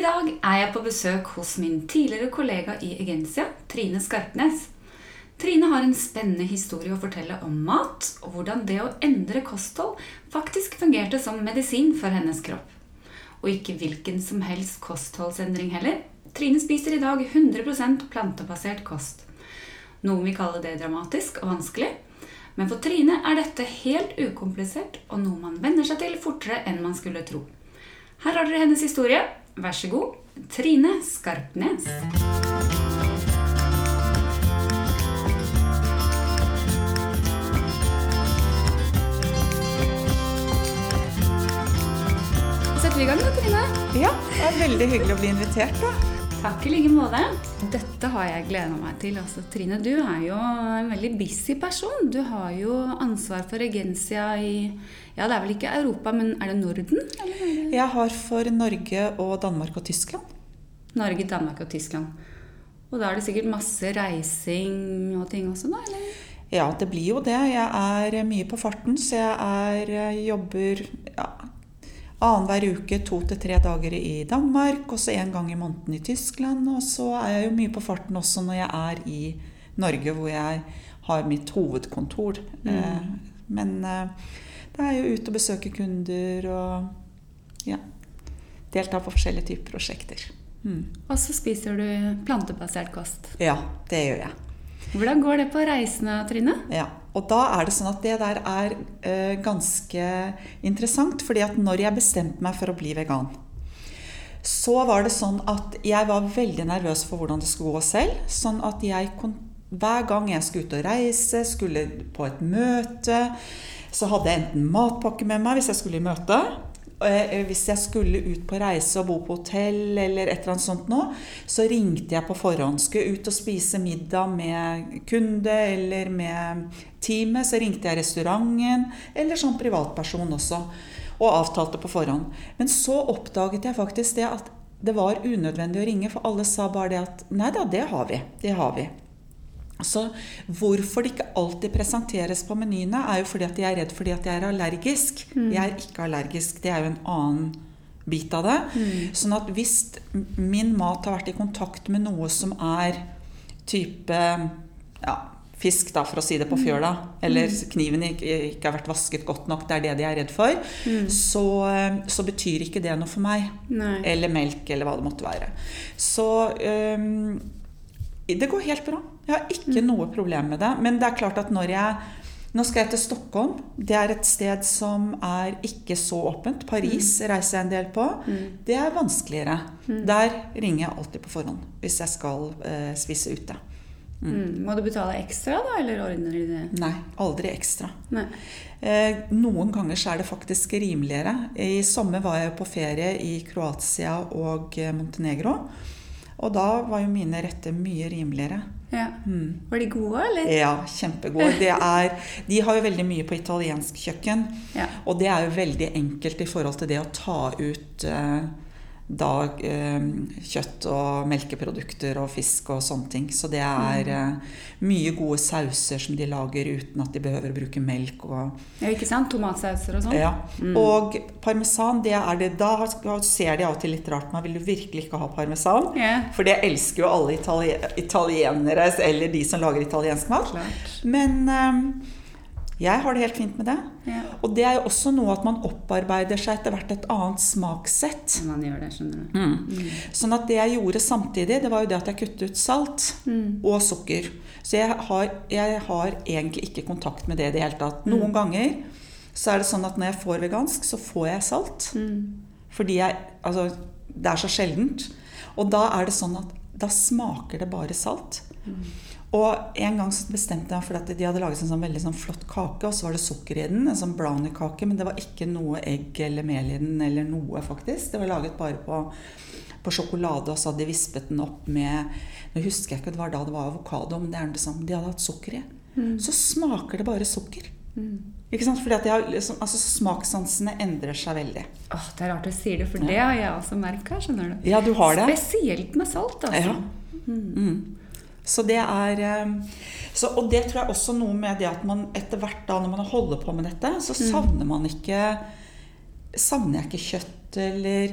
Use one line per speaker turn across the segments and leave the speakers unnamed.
I dag er jeg på besøk hos min tidligere kollega i Egencia, Trine Skarpnes. Trine har en spennende historie å fortelle om mat, og hvordan det å endre kosthold faktisk fungerte som medisin for hennes kropp. Og ikke hvilken som helst kostholdsendring heller. Trine spiser i dag 100% plantebasert kost. Noen vil kalle det dramatisk og vanskelig. Men for Trine er dette helt ukomplisert og noe man venner seg til fortere enn man skulle tro. Her har dere hennes historie. Vær så god, Trine Skarpnes. Setter vi i gang da, Trine?
Ja, det er veldig hyggelig å bli invitert. da.
Takk i like måte. Dette har jeg gleda meg til. Altså, Trine, du er jo en veldig busy person. Du har jo ansvar for Regensia i Ja, det er vel ikke Europa, men er det Norden? Eller er
Jeg har for Norge og Danmark og Tyskland.
Norge, Danmark og Tyskland. Og da er det sikkert masse reising og ting også, da? eller?
Ja, det blir jo det. Jeg er mye på farten, så jeg er, eh, jobber ja, annenhver uke to til tre dager i Danmark, og så en gang i måneden i Tyskland. Og så er jeg jo mye på farten også når jeg er i Norge, hvor jeg har mitt hovedkontor. Mm. Men eh, det er jo ute og besøke kunder og ja, delta på forskjellige typer prosjekter. Mm.
Og så spiser du plantebasert kost.
Ja, det gjør jeg.
Hvordan går det på reisene, Trine?
Ja, og da er det sånn at det der er eh, ganske interessant, fordi at når jeg bestemte meg for å bli vegan, så var det sånn at jeg var veldig nervøs for hvordan det skulle gå selv. Sånn at jeg hver gang jeg skulle ut og reise, skulle på et møte, så hadde jeg enten matpakke med meg hvis jeg skulle i møte. Eh, Hvis jeg skulle ut på reise og bo på hotell eller et eller annet sånt nå, så ringte jeg på forhånd. Skulle ut og spise middag med kunde eller med teamet, så ringte jeg restauranten eller som privatperson også. Og avtalte på forhånd. Men så oppdaget jeg faktisk det at det var unødvendig å ringe, for alle sa bare det at nei da, det har vi. Det har vi. Så hvorfor det ikke alltid presenteres på menyene, er jo fordi at de er redd fordi at jeg er allergisk. Jeg er ikke allergisk. Det er jo en annen bit av det. Sånn at hvis min mat har vært i kontakt med noe som er type ja, fisk, da, for å si det på fjøla, eller kniven ikke, ikke har vært vasket godt nok, det er det de er redd for, så, så betyr ikke det noe for meg.
Nei.
Eller melk, eller hva det måtte være. Så um, det går helt bra. Jeg har ikke noe problem med det. Men det er klart at når jeg Nå skal jeg til Stockholm. Det er et sted som er ikke så åpent. Paris reiser jeg en del på. Det er vanskeligere. Der ringer jeg alltid på forhånd hvis jeg skal eh, spise ute.
Mm. Må du betale ekstra, da, eller ordner du det?
Nei, aldri ekstra.
Nei.
Eh, noen ganger så er det faktisk rimeligere. I sommer var jeg på ferie i Kroatia og eh, Montenegro. Og da var jo mine retter mye rimeligere.
Ja.
Mm.
Var de gode, eller?
Ja, kjempegode. Det er, de har jo veldig mye på italiensk kjøkken.
Ja.
Og det er jo veldig enkelt i forhold til det å ta ut eh, da eh, kjøtt og melkeprodukter og fisk og sånne ting. Så det er eh, mye gode sauser som de lager uten at de behøver å bruke melk. og
Ja, ikke sant? Tomatsauser og sånn?
ja. Og parmesan, det er det Da ser de av og til litt rart på meg. Vil du virkelig ikke ha parmesan?
Yeah.
For det elsker jo alle itali italienere, eller de som lager italiensk mat.
Klart.
Men ehm, jeg har det helt fint med det.
Ja.
Og det er jo også noe at man opparbeider seg etter hvert et annet smakssett.
Man gjør det, skjønner du.
Mm. Sånn at det jeg gjorde samtidig, det var jo det at jeg kuttet ut salt og sukker. Så jeg har, jeg har egentlig ikke kontakt med det i det hele tatt. Noen ganger så er det sånn at når jeg får vegansk, så får jeg salt. Fordi jeg Altså, det er så sjeldent. Og da er det sånn at da smaker det bare salt. Og en gang så bestemte jeg for at de hadde laget en sånn veldig sånn flott kake, og så var det sukker i den. En sånn brownie-kake, men det var ikke noe egg eller mel i den, eller noe, faktisk. Det var laget bare på, på sjokolade, og så hadde de vispet den opp med Nå husker jeg ikke det var da det var avokado, men det er det samme. de hadde hatt sukker i. Så smaker det bare sukker. Ikke sant? Fordi at har liksom, altså Smakssansene endrer seg veldig.
Åh, det er rart du sier det, for det har jeg også merka.
Ja, du har det.
Spesielt med salt, altså.
Ja. Mm. Så det er eh, så, Og det tror jeg også noe med det at man etter hvert da, når man holder på med dette, så savner man ikke Savner jeg ikke kjøtt eller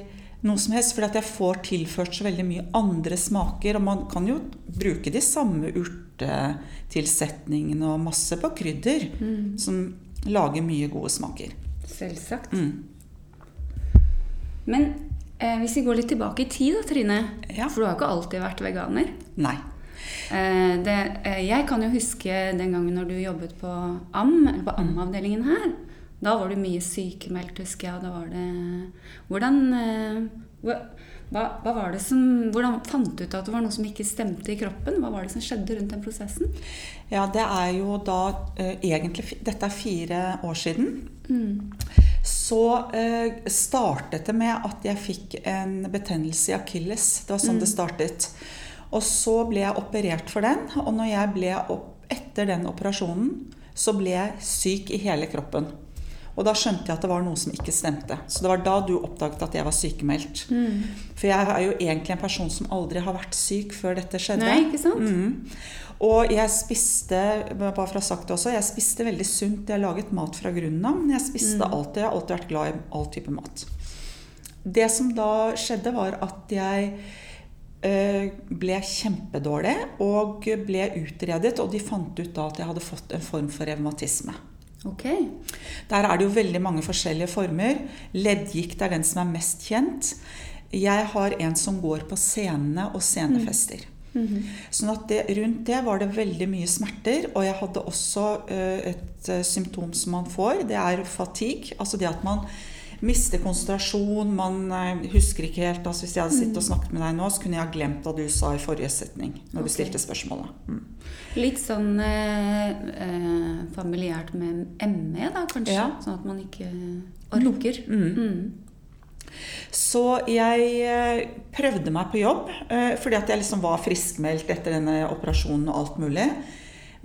noe som helst. fordi at jeg får tilført så veldig mye andre smaker. Og man kan jo bruke de samme urtetilsetningene og masse på krydder.
Mm.
Som lager mye gode smaker.
Selvsagt.
Mm.
Men eh, hvis vi går litt tilbake i tid, da, Trine.
Ja.
For du har jo ikke alltid vært veganer.
Nei.
Eh, det, eh, jeg kan jo huske den gangen når du jobbet på AM, eller på AM-avdelingen her. Da var du mye sykemeldt, husker jeg. Da var det Hvordan eh, hva, hva, var det som Hvordan fant du ut at det var noe som ikke stemte i kroppen? Hva var det som skjedde rundt den prosessen?
Ja, det er jo da eh, egentlig Dette er fire år siden. Så eh, startet det med at jeg fikk en betennelse i akilles. Det var sånn det startet. Og så ble jeg operert for den. Og når jeg ble opp etter den operasjonen, så ble jeg syk i hele kroppen. Og da skjønte jeg at det var noe som ikke stemte. Så det var da du oppdaget at jeg var sykemeldt. For jeg er jo egentlig en person som aldri har vært syk før dette skjedde.
Nei, ikke sant?
Mm. Og jeg spiste bare for å ha sagt det også, jeg spiste veldig sunt. Jeg laget mat fra grunnen av. Men jeg spiste
Mm.
alltid, jeg har alltid vært glad i all type mat. Det som da skjedde, var at jeg ble kjempedårlig og ble utredet. Og de fant ut da at jeg hadde fått en form for revmatisme.
Okay.
Der er det jo veldig mange forskjellige former. Leddgikt er den som er mest kjent. Jeg har en som går på senene og senefester. Sånn at det, rundt det var det veldig mye smerter. Og jeg hadde også eh, et eh, symptom som man får. Det er fatigue. Altså det at man mister konsentrasjon. Man eh, husker ikke helt. Altså hvis jeg hadde sittet og snakket med deg nå, så kunne jeg ha glemt hva du sa i forrige setning. Når
okay.
du stilte spørsmålet. Mm.
Litt sånn eh, eh, familiært med ME, da, kanskje?
Ja.
Sånn at man ikke orker. Mm.
Så jeg eh, prøvde meg på jobb, fordi at jeg liksom var friskmeldt etter denne operasjonen og alt mulig.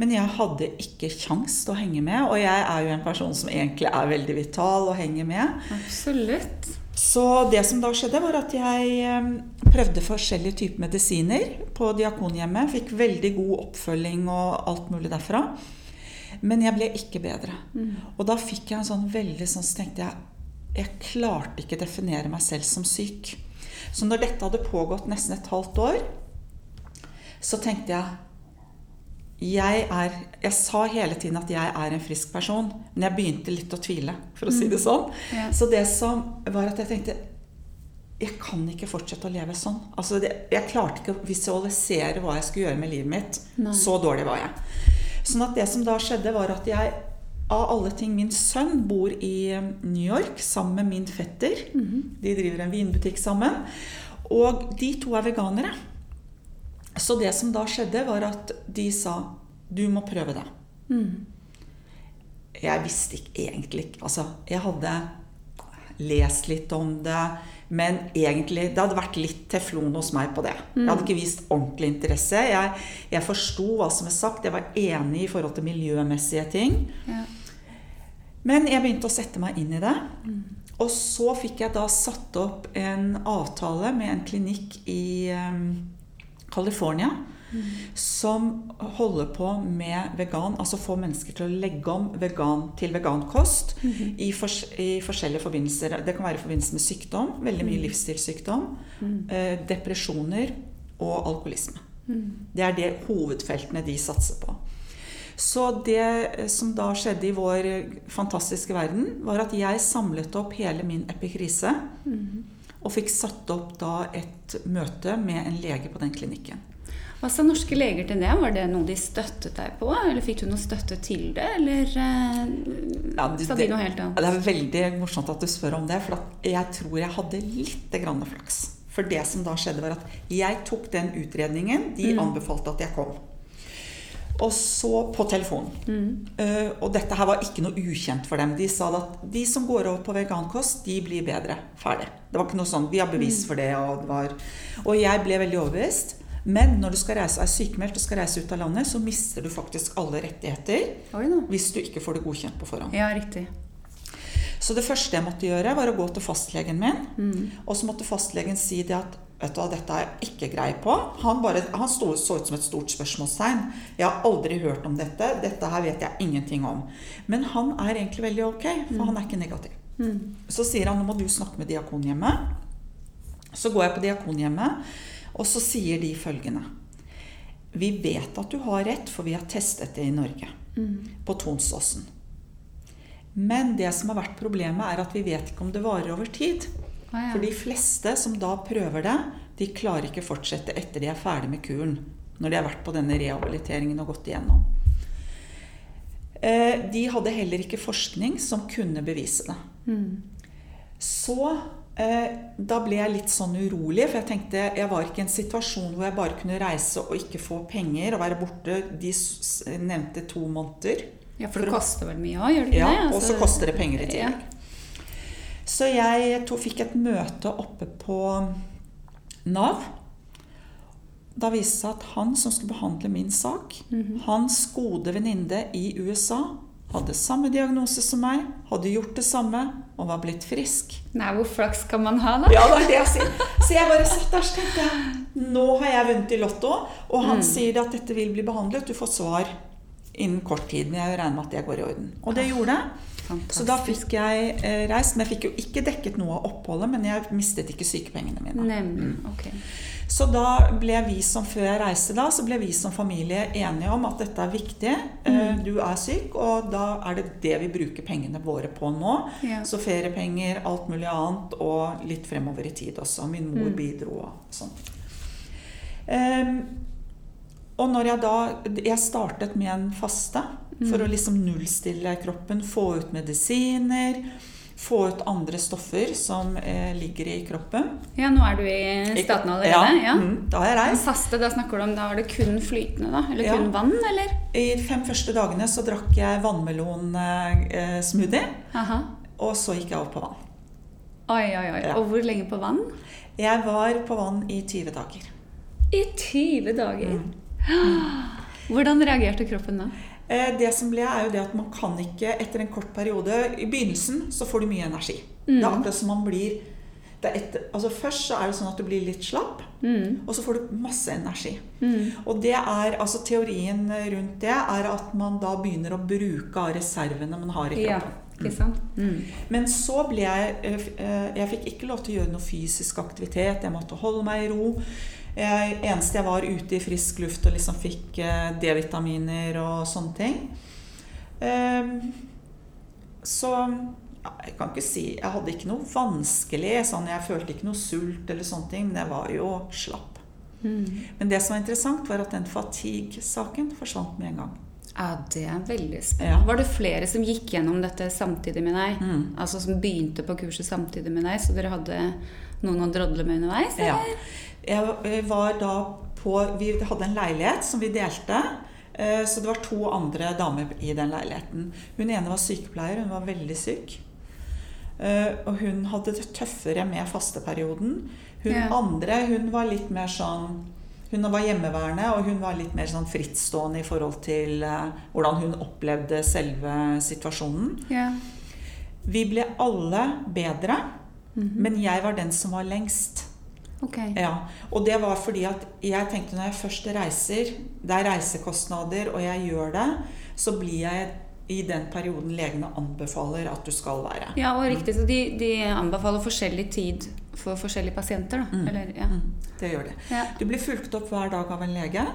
Men jeg hadde ikke kjangs til å henge med, og jeg er jo en person som egentlig er veldig vital og henger med.
Absolutt.
Så det som da skjedde, var at jeg eh, prøvde forskjellige typer medisiner på Diakonhjemmet. Fikk veldig god oppfølging og alt mulig derfra. Men jeg ble ikke bedre. Og da fikk jeg en sånn veldig sånn Så tenkte jeg Jeg klarte ikke definere meg selv som syk. Så når dette hadde pågått nesten et halvt år, så tenkte jeg jeg, er, jeg sa hele tiden at jeg er en frisk person, men jeg begynte litt å tvile, for å si det sånn.
Ja.
Så det som var at jeg tenkte jeg kan ikke fortsette å leve sånn. Altså det, jeg klarte ikke å visualisere hva jeg skulle gjøre med livet mitt.
Nei.
Så dårlig var jeg. Sånn at det som da skjedde, var at jeg av alle ting Min sønn bor i eh, New York sammen med min fetter. De driver en vinbutikk sammen. Og de to er veganere. Så det som da skjedde, var at de sa du må prøve det. Jeg visste ikke egentlig ikke Altså, jeg hadde lest litt om det, men egentlig Det hadde vært litt teflon hos meg på det. Jeg hadde ikke vist ordentlig interesse. Jeg, jeg forsto hva som er sagt, jeg var enig i forhold til miljømessige ting.
Ja.
Men jeg begynte å sette meg inn i det. Og så fikk jeg da satt opp en avtale med en klinikk i eh, California. Som holder på med vegan, altså få mennesker til å legge om vegan til vegankost i, fors i forskjellige forbindelser. Det kan være i forbindelse med sykdom, veldig mye livsstilssykdom, eh, depresjoner og alkoholisme. Det er det hovedfeltene de satser på. Så det som da skjedde i vår fantastiske verden, var at jeg samlet opp hele min epikrise. Og fikk satt opp da et møte med en lege på den klinikken.
Hva sa norske leger til det? Var det noe de støttet deg på? Eller fikk du noe støtte til det? Eller eh,
Ja, det-
sa de noe helt annet?
Det er veldig morsomt at du spør om det, for jeg tror jeg hadde litt grann flaks. For det som da skjedde, var at jeg tok den utredningen de anbefalte at jeg kom. Og så på telefonen. Uh, og dette her var ikke noe ukjent for dem. De sa at de som går over på vegankost, de blir bedre. Ferdig. Det var ikke noe sånn, Vi har bevis for det. Og, det var, og jeg ble veldig overbevist. Men når du skal reise, er sykemeldt og skal reise ut av landet, så mister du faktisk alle rettigheter
Oi nå.
hvis du ikke får det godkjent på forhånd.
Ja, riktig.
Så det første jeg måtte gjøre, var å gå til fastlegen min. Og så måtte fastlegen si det at vet du hva, dette er jeg ikke grei på. Han, bare, han stod, så ut som et stort spørsmålstegn. Jeg har aldri hørt om dette. Dette her vet jeg ingenting om. Men han er egentlig veldig ok, for han er ikke negativ. Så sier han nå må du snakke med Diakonhjemmet. Så går jeg på Diakonhjemmet, og så sier de følgende Vi vet at du har rett, for vi har testet det i Norge. På Tonsåsen. Men det som har vært problemet, er at vi vet ikke om det varer over tid.
Ah, ja.
For de fleste som da prøver det, de klarer ikke fortsette etter de er ferdig med kuren. Når de har vært på denne rehabiliteringen og gått igjennom. Eh, De hadde heller ikke forskning som kunne bevise det. Så eh, da ble jeg litt sånn urolig, for jeg tenkte jeg var ikke i en situasjon hvor jeg bare kunne reise og ikke få penger og være borte. De nevnte to måneder.
Ja, for det koster vel mye òg, gjør det ikke
Ja,
det?
og så
Altså-
koster det penger i
Ja.
Så jeg to, fikk et møte oppe på Nav. Da viste det seg at han som skulle behandle min sak,
Mhm.
hans gode venninne i USA, hadde samme diagnose som meg, hadde gjort det samme og var blitt frisk.
Nei, hvor flaks kan man ha, da?
Ja, det er det jeg sier. Så jeg bare satt der og tenkte nå har jeg vunnet i Lotto, og han sier at dette vil bli behandlet. Du får svar innen kort tid, men jeg regner med at det går i orden. Og det gjorde jeg. Så da fikk jeg eh, reist. Men jeg fikk jo ikke dekket noe av oppholdet, men jeg mistet ikke sykepengene mine.
Nemlig. Ok.
Så da ble vi som før jeg reiste da, så ble vi som familie enige om at dette er viktig. Eh, Du er syk, og da er det det vi bruker pengene våre på nå.
Ja.
Så feriepenger, alt mulig annet, og litt fremover i tid også. Min mor
Mm.
bidro og sånn. Ehm, og når jeg da Jeg startet med en faste for
Mm.
å liksom nullstille kroppen, få ut medisiner. Få ut andre stoffer som eh, ligger i kroppen.
Ja, nå er du i Staten allerede?
Ja,
Ja.
mm, da har jeg reist.
faste, da snakker du om da var det kun flytende, da? Eller
Ja.
kun vann, eller?
I de fem første dagene så drakk jeg vannmelonsmoothie.
Eh,
Og så gikk jeg over på vann.
Oi, oi, oi.
Ja.
Og hvor lenge på vann?
Jeg var på vann i 20 dager.
I 20 dager.
Mm.
Hvordan reagerte kroppen da?
Eh, Det som ble, er jo det at man kan ikke etter en kort periode I begynnelsen så får du mye energi.
Mm.
Det er akkurat som man blir det etter, altså Først så er det sånn at du blir litt slapp,
Mm.
og så får du masse energi.
Mm.
Og det er, altså Teorien rundt det er at man da begynner å bruke av reservene man har i
Ja,
kroppen.
ikke sant? Mm.
Men så ble jeg eh, eh, Jeg fikk ikke lov til å gjøre noe fysisk aktivitet. Jeg måtte holde meg i ro. Jeg, eneste jeg var ute i frisk luft og liksom fikk eh, D-vitaminer og sånne ting. Ehm, så jeg kan ikke si Jeg hadde ikke noe vanskelig. Sånn, jeg følte ikke noe sult eller sånne ting, men jeg var jo slapp.
Mm.
Men det som var interessant, var at den fatigue-saken forsvant med en gang.
Ja, det er veldig spennende.
Ja.
Var det flere som gikk gjennom dette samtidig med deg?
Mm.
Altså som begynte på kurset samtidig med deg, så dere hadde noen å drodle med underveis?
Ja. Jeg var da på Vi hadde en leilighet som vi delte. eh, Så det var to andre damer i den leiligheten. Hun ene var sykepleier, hun var veldig syk. Eh, Og hun hadde det tøffere med fasteperioden. Hun
Ja.
andre hun var litt mer sånn Hun var hjemmeværende, og hun var litt mer sånn frittstående i forhold til eh, hvordan hun opplevde selve situasjonen.
Ja.
Vi ble alle bedre,
Mhm.
men jeg var den som var lengst.
Ok.
Ja, og det var fordi at jeg tenkte når jeg først reiser, det er reisekostnader, og jeg gjør det, så blir jeg i den perioden legene anbefaler at du skal være.
Ja, og riktig. Så de, de anbefaler forskjellig tid for forskjellige pasienter, da.
Mm.
Eller, ja.
Mm, det gjør det.
Ja.
Du blir fulgt opp hver dag av en lege,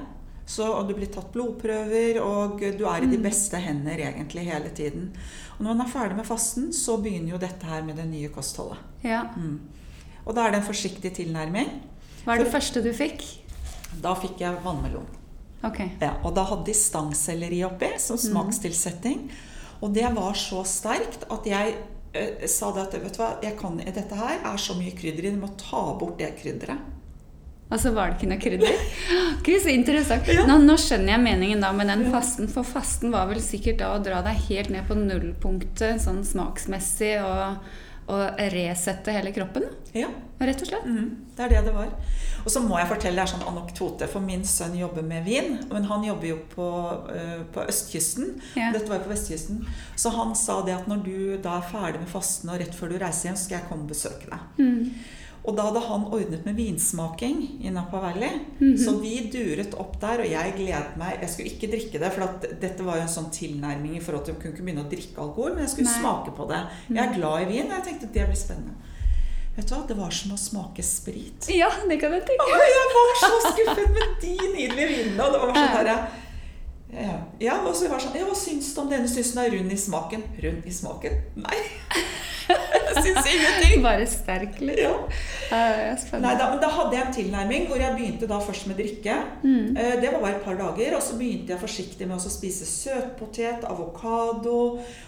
så, og du blir tatt blodprøver, og du er i de beste hender egentlig hele tiden. Og når man er ferdig med fasten, så begynner jo dette her med det nye kostholdet.
ja.
Mm. Og da er det en forsiktig tilnærming.
Hva er det første du fikk?
Da fikk jeg vannmelon.
Okay.
Ja, og da hadde de stangselleri oppi som smakstilsetting. Og det var så sterkt at jeg eh, sa det at vet du hva, kan, dette her er så mye krydder i, du må ta bort det krydderet.
Og så var det ikke noe krydder? Gud, så interessant. Nå, nå skjønner jeg meningen da med den fasten. For fasten var vel sikkert da å dra deg helt ned på nullpunktet sånn smaksmessig og, og resette hele kroppen.
Ja,
Rett og slett.
Mm, det er det det var. Og så må jeg fortelle, en sånn anekdote, for min sønn jobber med vin. Men han jobber jo på, uh, på østkysten.
Ja.
Dette var jo på vestkysten. Så han sa det at når du da er ferdig med fasten og rett før du reiser hjem, så skal jeg komme og besøke deg.
Mm.
Og da hadde han ordnet med vinsmaking i Napa Valley.
Mhm.
Så vi duret opp der, og jeg gledet meg. Jeg skulle ikke drikke det, for at dette var jo en sånn tilnærming i forhold til å kunne ikke begynne å drikke alkohol, men jeg skulle
Nei.
smake på det. Jeg er glad i vin, og jeg tenkte det blir spennende. Vet du hva, Det var som å smake sprit.
Ja, det kan jeg tenke
meg. jeg var så skuffet med de nydelige vinene. Og det var sånn der, ja, ja, og så var det sånn, ja, Hva syns du om denne? Syns den er rund i smaken? Rund i smaken? Nei. Jeg syns ingenting.
Bare sterk, liksom.
Ja.
Uh.
Nei, da, men da hadde jeg en tilnærming hvor jeg begynte da først med drikke.
Mm.
Uh, Det var bare et par dager. Og så begynte jeg forsiktig med å spise søtpotet, avokado,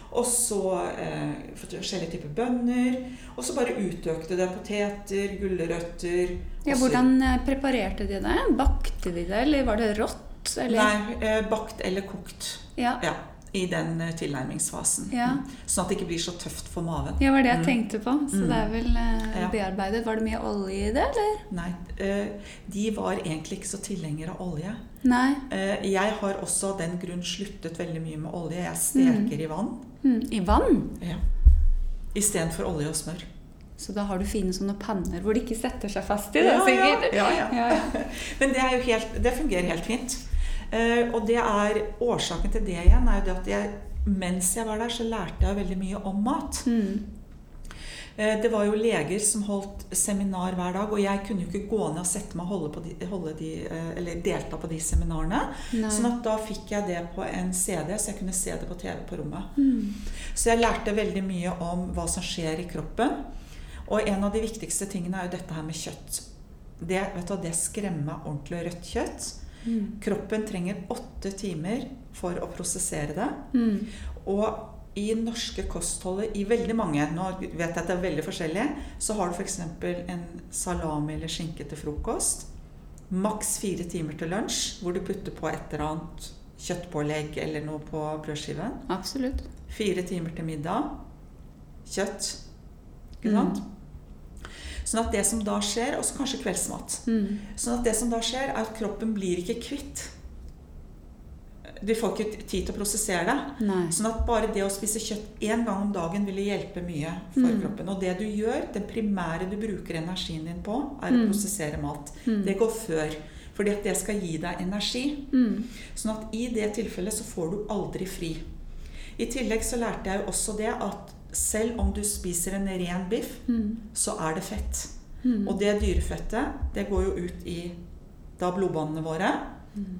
og så uh, forskjellige typer bønner. Og så bare utøkte det poteter, gulrøtter
Ja, hvordan eh, preparerte de det? Bakte de det, eller var det rått? Eller?
Nei, bakt eller kokt.
Ja.
Ja, I den eh, tilnærmingsfasen.
Ja.
Mm. Sånn at det ikke blir så tøft for maven.
ja, var det jeg
Mm.
tenkte på. Så
Mm.
det er vel eh, bearbeidet. Var det mye olje i det, eller?
Nei, eh, de var egentlig ikke så tilhengere av olje.
Nei.
Eh, Jeg har også av den grunn sluttet veldig mye med olje. Jeg steker i vann
Mm. I vann?
ja. istedenfor olje og smør.
Så da har du fine sånne panner hvor de ikke setter seg fast i det,
Ja, ja,
sikkert.
ja, ja.
Ja, ja.
Men det, er jo helt, det fungerer helt fint. Eh, og det er årsaken til det igjen er jo det at jeg, mens jeg var der, så lærte jeg veldig mye om mat.
Mm.
Eh, Det var jo leger som holdt seminar hver dag, og jeg kunne jo ikke gå ned og sette meg og holde på de, holde de, eh, eller delta på de seminarene.
Nei.
Sånn at da fikk jeg det på en CD, så jeg kunne se det på TV på rommet.
Mm.
Så jeg lærte veldig mye om hva som skjer i kroppen. Og en av de viktigste tingene er jo dette her med kjøtt. Det, vet du, det skremmer meg ordentlig rødt kjøtt.
Mm.
Kroppen trenger åtte timer for å prosessere det.
Mm.
Og i norske kostholdet, i veldig mange, nå vet jeg at det er veldig forskjellig, så har du f.eks. en salami eller skinke til frokost. Maks fire timer til lunsj, hvor du putter på et eller annet kjøttpålegg eller noe på brødskiven.
Absolutt.
Fire timer til middag. Kjøtt. Ikke
Mm.
Sånn at det som da skjer, og så kanskje kveldsmat
Mm.
Sånn at det som da skjer, er at kroppen blir ikke kvitt. Du får ikke tid til å prosessere det.
Nei.
Sånn at bare det å spise kjøtt én gang om dagen ville hjelpe mye for
Mm.
kroppen. Og det du gjør, det primære du bruker energien din på, er
Mm.
å prosessere mat.
Mm.
Det går før. Fordi at det skal gi deg energi.
Mm.
Sånn at i det tilfellet så får du aldri fri. I tillegg så lærte jeg jo også det at selv om du spiser en ren biff,
Mm.
så er det fett.
Mm.
Og det dyrefettet, det går jo ut i da blodbåndene våre.
Mm.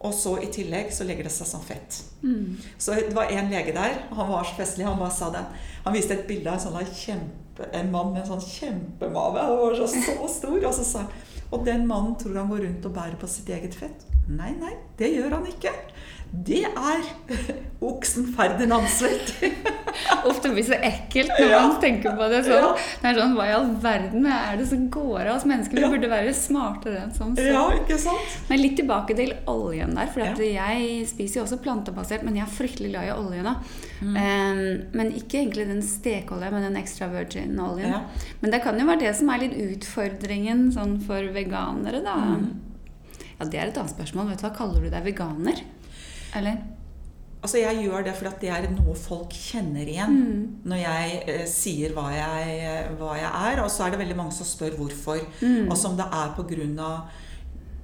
Og så i tillegg så legger det seg som fett.
Mm.
Så det var en lege der, han var så festlig, han bare sa det. Han viste et bilde av en, sånn kjempe, en mann med en sånn kjempemave. Han var så, så stor. Og så sa han Og den mannen tror han går rundt og bærer på sitt eget fett. Nei, nei, det gjør han ikke. Det er oksen Ferdinands Ofte
Uff, det blir så ekkelt når
Ja.
man tenker på det sånn.
Ja.
Det er sånn, Hva i all verden er det som går av oss mennesker? Vi
Ja.
burde være smartere enn sånn. Så.
Ja, ikke sant?
Men litt tilbake til oljen der. For jeg spiser jo også plantebasert, men jeg er fryktelig glad i olje da.
Mm.
Um, men ikke egentlig den stekeolja, men den extra virgin-oljen. Men det kan jo være det som er litt utfordringen sånn for veganere, da.
Mm.
Ja, det er et annet spørsmål. Vet du hva, Kaller du deg veganer? Eller?
Altså, jeg gjør det fordi det er noe folk kjenner igjen.
Mm.
Når jeg eh, sier hva jeg, eh, hva jeg er. Og så er det veldig mange som spør hvorfor.
Mm.
Altså om det er pga.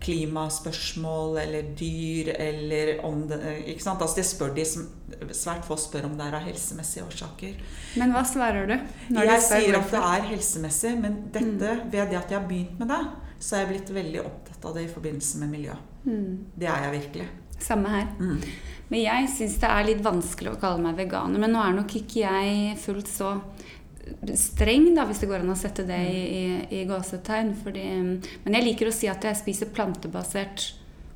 klimaspørsmål eller dyr eller om det ikke sant? Altså Det spør de som Svært få spør om det er av helsemessige årsaker.
Men hva svarer du? når
Jeg sier at det er helsemessig, men dette, ved det at jeg har begynt med det, så er jeg blitt veldig opptatt av det i forbindelse med miljø.
Mm.
Det er jeg virkelig.
Samme her.
Mm.
Men jeg syns det er litt vanskelig å kalle meg veganer. Men nå er nok ikke jeg fullt så streng, da, hvis det går an å sette det i, i, i gåsetegn. Fordi, men jeg liker å si at jeg spiser plantebasert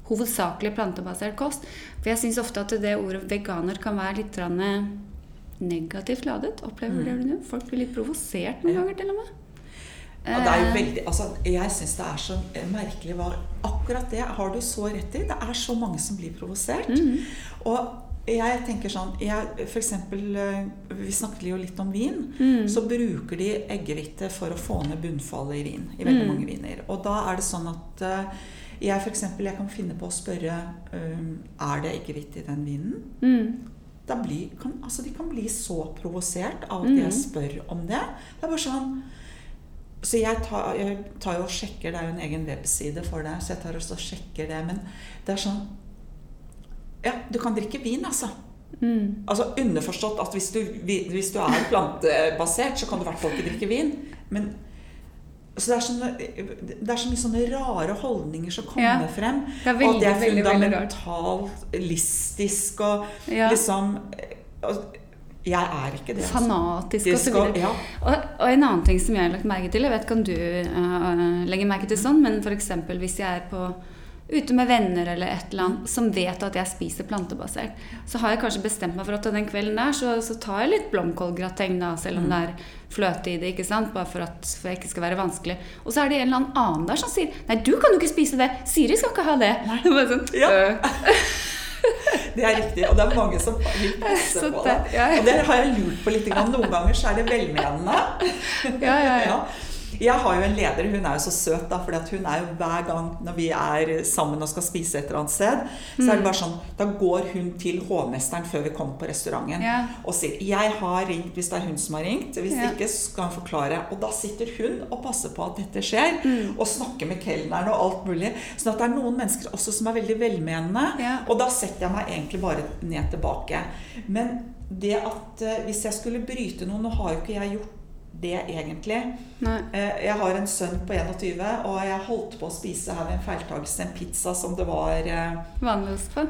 hovedsakelig plantebasert kost. For jeg syns ofte at det ordet veganer kan være litt negativt ladet. Opplever
Mm.
du det? Folk blir litt provosert noen
Ja.
ganger, til og med.
Ja, det er jo
Eh,
veldig, altså, jeg syns det er så merkelig hva Akkurat det har du så rett i. Det er så mange som blir provosert.
Mhm.
Og jeg tenker sånn jeg, for eksempel, eh, Vi snakket jo litt om vin.
Mm.
Så bruker de eggehvite for å få ned bunnfallet i vin. I veldig
Mm.
mange viner. Og da er det sånn at eh, jeg for eksempel, jeg kan finne på å spørre um, Er det eggehvite i den vinen.
Mm.
Da blir, kan, altså de kan bli så provosert av at
Mm.
jeg spør om det. Det er bare sånn Så jeg tar, jeg tar jo og sjekker, det er jo en egen webside for det, så jeg tar og sjekker det. Men det er sånn Ja, du kan drikke vin, altså.
Mm.
Altså Underforstått at hvis du, hvis du er plantebasert, så kan du i hvert fall ikke drikke vin. Men så det er, sånne, det er så mye sånne rare holdninger som kommer
Ja.
frem.
Det veldig,
og det er fundamentalistisk og
Ja.
liksom og Jeg er ikke det. altså.
Fanatisk
Det
videre.
ja.
Og, og en annen ting som jeg har lagt merke til, jeg vet ikke om du uh, legger merke til sånn, men f.eks. hvis jeg er på, ute med venner eller et eller annet som vet at jeg spiser plantebasert, så har jeg kanskje bestemt meg for at den kvelden der så, så tar jeg litt blomkålgrateng, da, selv om
Mm.
det er fløte i det, ikke sant? bare for at jeg ikke skal være vanskelig. Og så er det en eller annen annen der som sier Nei, du kan jo ikke spise det! Siri skal ikke ha det! Det er bare sånn,
Ja. Det er riktig, og det er mange som vil
passe
på
det-
det. Og det har jeg lurt på litt. Noen ganger så er det velmenende.
Ja, ja, ja.
Jeg har jo en leder, hun er jo så søt, da, for hun er jo hver gang når vi er sammen og skal spise et eller annet sted, så
Mm.
er det bare sånn Da går hun til hovmesteren før vi kommer på restauranten
Ja.
og sier 'Jeg har ringt', hvis det er hun som har ringt. Hvis
Ja.
ikke, så skal hun forklare. Og da sitter hun og passer på at dette skjer,
Mm.
og snakker med kelneren og alt mulig. Sånn at det er noen mennesker også som er veldig velmenende.
Ja.
Og da setter jeg meg egentlig bare ned tilbake. Men det at eh, hvis jeg skulle bryte noen Nå har jo ikke jeg gjort det egentlig.
Nei.
Eh, Jeg har en sønn på 21, og jeg holdt på å spise her ved en feiltagelse en pizza som det var Vanligst
Vanlig ost på.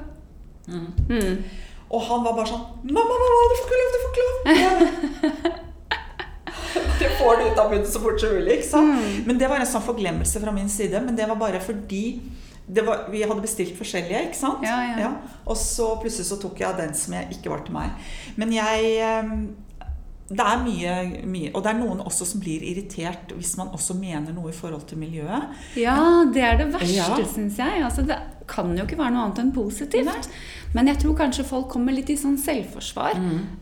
mm.
Mm.
Og han var bare sånn 'Mamma, mamma, du får ikke lov, du får ikke lov!' Det får du ut av munnen så fort som mulig. ikke?
Mm.
Men det var en sånn forglemmelse fra min side. Men det var bare fordi det var, vi hadde bestilt forskjellige, ikke sant?
Ja, ja.
Og så plutselig så tok jeg den som jeg ikke var til meg. Men jeg eh, Det er mye, mye Og det er noen også som blir irritert hvis man også mener noe i forhold til miljøet.
Ja, det er det verste,
Ja.
syns jeg. Altså, det kan jo ikke være noe annet enn positivt. Men jeg tror kanskje folk kommer litt i sånn selvforsvar.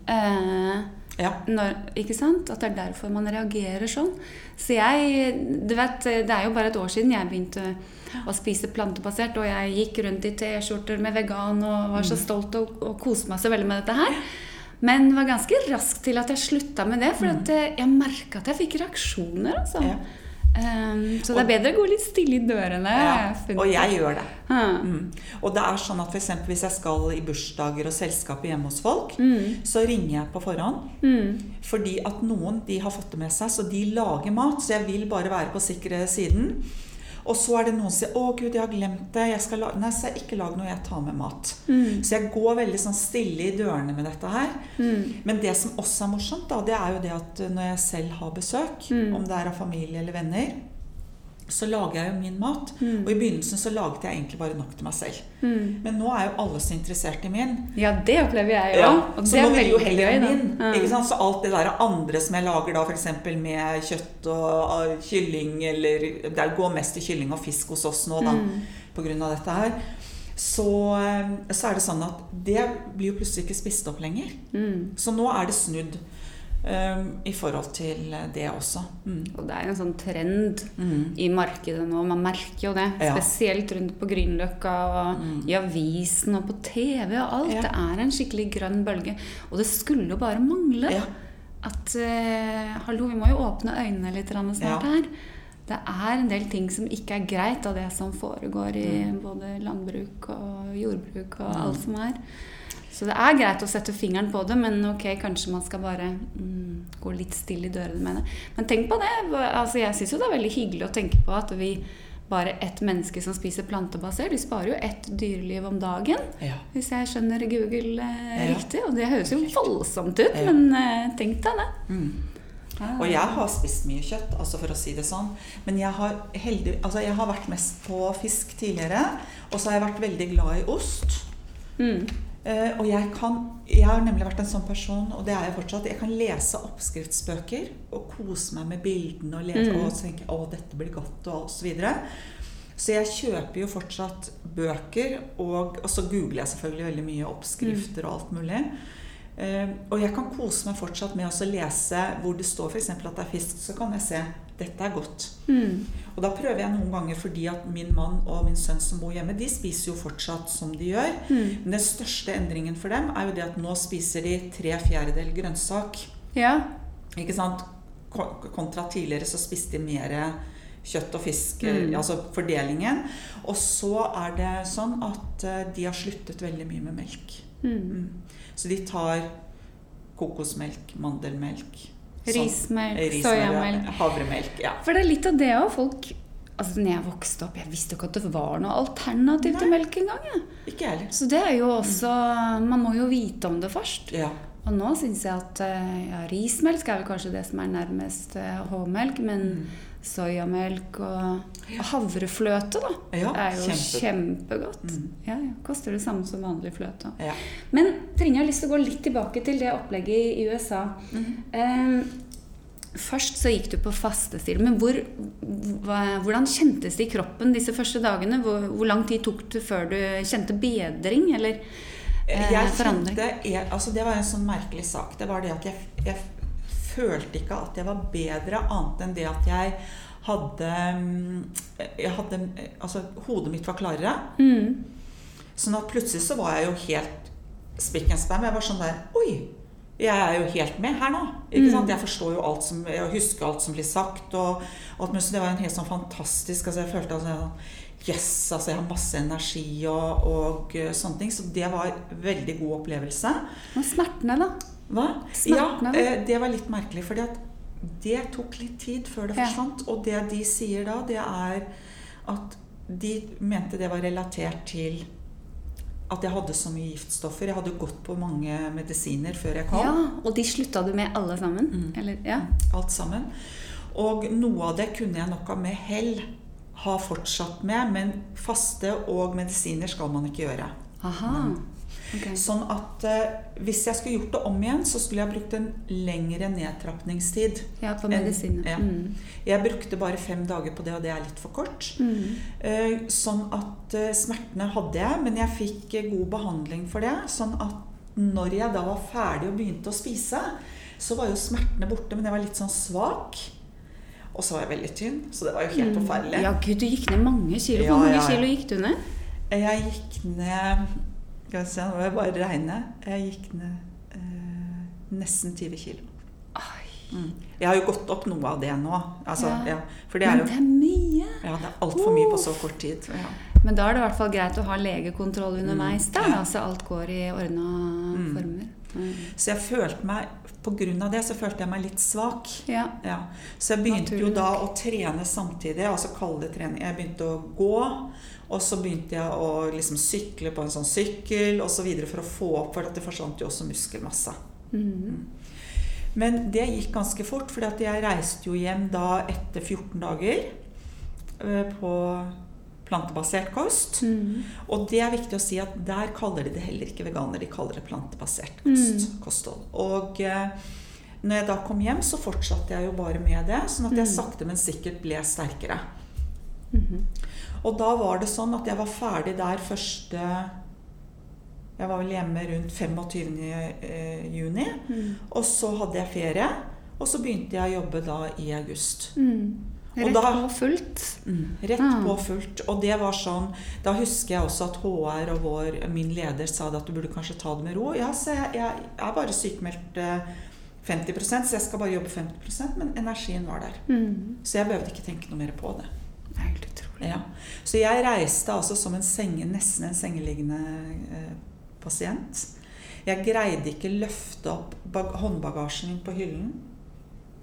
Eh,
Ja.
når, ikke sant? At det er derfor man reagerer sånn. Så jeg Du vet, det er jo bare et år siden jeg begynte å spise plantebasert, og jeg gikk rundt i T-skjorter med vegan og var
Mm.
så stolt og, og koste meg så veldig med dette her. Men var ganske rask til at jeg slutta med det, for at eh, jeg merka at jeg fikk reaksjoner. Altså.
Mm. Ja.
Um, så det er bedre å gå litt stille i dørene.
ja. Og jeg gjør det. Mm. Og det er sånn at eksempel hvis jeg skal i bursdager og selskaper hjemme hos folk,
Mm.
så ringer jeg på forhånd.
Mm.
Fordi at noen de har fått det med seg, så de lager mat. Så jeg vil bare være på sikre siden. Og så er det noen som sier 'Å, gud, jeg har glemt det'. Jeg skal lage. Nei, så jeg ikke lag noe, jeg tar med mat.
Mm.
Så jeg går veldig sånn stille i dørene med dette her.
Mm.
Men det som også er morsomt, da, det er jo det at når jeg selv har besøk,
Mm.
om det er av familie eller venner, så lager jeg jo min mat.
Mm.
Og i begynnelsen så laget jeg egentlig bare nok til meg selv.
Mm.
Men nå er jo alle så interessert i min.
Ja, det opplever jeg jo.
Ja, så nå
er
vil jo
veldig
heller
gøy,
min.
Ja.
Ikke sant? Så alt det der andre som jeg lager da, f.eks. med kjøtt og kylling eller Det går mest til kylling og fisk hos oss nå, da,
Mm.
på grunn av dette her. Så, um, så er det sånn at det blir jo plutselig ikke spist opp lenger.
Mm.
Så nå er det snudd um, i forhold til det også. Mm.
Og det er en sånn trend
Mm.
i markedet nå. Man merker jo det.
Ja.
Spesielt rundt på Grünerløkka og
Mm.
i avisen og på TV og alt.
Ja.
Det er en skikkelig grønn bølge. Og det skulle jo bare mangle
Ja.
at uh, Hallo, vi må jo åpne øynene litt snart her. Det er en del ting som ikke er greit av det som foregår i
Mm.
både landbruk og jordbruk og
Mm.
alt som er. Så det er greit å sette fingeren på det, men ok, kanskje man skal bare mm, gå litt stille i dørene med det. Men tenk på det. altså Jeg syns jo det er veldig hyggelig å tenke på at vi bare ett menneske som spiser plantebasert, vi sparer jo ett dyreliv om dagen.
Ja.
Hvis jeg skjønner Google eh,
Ja.
riktig. Og det høres jo voldsomt ut,
Ja.
men eh, tenk deg det.
Mm.
Ah.
Og jeg har spist mye kjøtt, altså for å si det sånn. Men jeg har, heldig, altså jeg har vært mest på fisk tidligere. Og så har jeg vært veldig glad i ost.
Mm.
Eh, og jeg kan Jeg har nemlig vært en sånn person, og det er jeg fortsatt. Jeg kan lese oppskriftsbøker og kose meg med bildene og lese
Mm.
og tenke å, dette blir godt, og så videre. Så jeg kjøper jo fortsatt bøker, og, og så googler jeg selvfølgelig veldig mye oppskrifter og alt mulig. Eh, og jeg kan kose meg fortsatt med å lese hvor det står f.eks. at det er fisk, så kan jeg se dette er godt.
Mm.
Og da prøver jeg noen ganger fordi at min mann og min sønn som bor hjemme, de spiser jo fortsatt som de gjør.
Mm.
Men den største endringen for dem er jo det at nå spiser de tre fjerdedel grønnsak.
Ja.
Ikke sant? Kontra tidligere så spiste de mer kjøtt og fisk,
Mm.
eh, altså fordelingen. Og så er det sånn at eh, de har sluttet veldig mye med melk.
Mm.
Mm. Så de tar kokosmelk, mandelmelk. Sånn,
Rismelk,
rismel,
soyamelk.
Havremelk. Ja.
For det er litt av det òg. Folk Altså, når jeg vokste opp, jeg visste ikke at det var noe alternativ til melk engang. Ja.
Ikke heller.
Så det er jo også Man må jo vite om det først.
Ja.
Og nå syns jeg at eh, ja, rismelk er vel kanskje det som er nærmest eh, H-melk, men
Mm.
Soyamelk og havrefløte, da,
Ja,
er jo
kjempe-
kjempegodt.
Mm.
Ja, ja. Koster det samme som vanlig fløte.
ja.
Men Trine, jeg har lyst til å gå litt tilbake til det opplegget i USA.
Mm.
Eh, først så gikk du på fastestil. Men hvor, hva, hvordan kjentes det i kroppen disse første dagene? Hvor, hvor lang tid tok det før du kjente bedring, eller eh,
Jeg
forandring?
kjente, jeg, altså Det var en sånn merkelig sak. Det var det at jeg, jeg følte ikke at jeg var bedre, annet enn det at jeg hadde mm, Jeg hadde Altså, hodet mitt var klarere.
Mm.
Sånn at plutselig så var jeg jo helt spikk and spam. Jeg var sånn der Oi! Jeg er jo helt med her nå. Ikke
Mm.
sant? Jeg forstår jo alt som Jeg husker alt som blir sagt. Og og. Det var en helt sånn fantastisk altså Jeg følte altså Yes! Altså jeg har masse energi og, og eh, sånne ting. Så det var en veldig god opplevelse.
Og smertene, da?
Hva?
Smertene,
Ja, eh, det var litt merkelig, at det tok litt tid før det
Ja.
Og det de sier da, det er at de mente det var relatert til at jeg hadde så mye giftstoffer. Jeg hadde gått på mange medisiner før jeg kom.
Ja, Og de slutta du med alle sammen?
Mm.
Eller, ja.
Alt sammen. Og noe av det kunne jeg nok av med hell ha fortsatt med, men faste og medisiner skal man ikke gjøre.
Aha. Ok.
Sånn at uh, hvis jeg skulle gjort det om igjen, så skulle jeg brukt en lengre nedtrappingstid.
Ja, på
En-
medisiner.
ja.
Mm.
Jeg brukte bare fem dager på det, og det er litt for kort.
Mm.
Uh, Sånn at uh, smertene hadde jeg, men jeg fikk god behandling for det. Sånn at når jeg da var ferdig og begynte å spise, så var jo smertene borte, men jeg var litt sånn svak. Og så var jeg veldig tynn, så det var jo helt forferdelig.
Mm. Ja, gud, du gikk ned mange kilo.
Ja,
Hvor mange
ja, ja.
kilo gikk du ned?
Jeg gikk ned Skal vi se, nå må jeg bare regne. Jeg gikk ned eh, nesten 20 kilo. Mm. Jeg har jo gått opp noe av det nå. Altså,
Ja.
ja. Det
Men
jo
det er mye.
ja, det er altfor mye på så kort tid. Ja.
Men da er det i hvert fall greit å ha legekontroll underveis
Mm.
Da, så alt går i ordna
Mm.
former. Mm.
Så jeg følte meg av det så følte jeg meg litt svak.
Ja.
Ja. Så jeg begynte
Naturlig
jo da å trene samtidig. Altså kalde trening. Jeg begynte å gå, og så begynte jeg å liksom sykle på en sånn sykkel osv. for å få opp, for det forsvant jo også muskelmasse.
Mm.
Men det gikk ganske fort, for jeg reiste jo hjem da etter 14 dager eh, på plantebasert kost.
Mm.
Og det er viktig å si at der kaller de det heller ikke veganer, de kaller det plantebasert kost,
Mm.
kosthold. Og eh, når jeg da kom hjem, så fortsatte jeg jo bare med det, sånn at jeg
Mm.
sakte, men sikkert ble sterkere.
Mhm.
Og da var det sånn at jeg var ferdig der første Jeg var vel hjemme rundt 25. eh, juni.
Mm.
Og så hadde jeg ferie. Og så begynte jeg å jobbe da i august.
Mm.
Og
Rett
da-
på fullt.
Rett
Ah.
på fullt. Og det var sånn Da husker jeg også at HR og vår, min leder sa at du burde kanskje ta det med ro. Ja, så jeg, jeg er bare sykemeldt eh, 50% så jeg skal bare jobbe 50% men energien var der.
Mm.
Så jeg behøvde ikke tenke noe mer på det.
Det er helt utrolig.
Ja. Så jeg reiste altså som en senge, nesten en sengeliggende eh, pasient. Jeg greide ikke løfte opp bag håndbagasjen min på hyllen.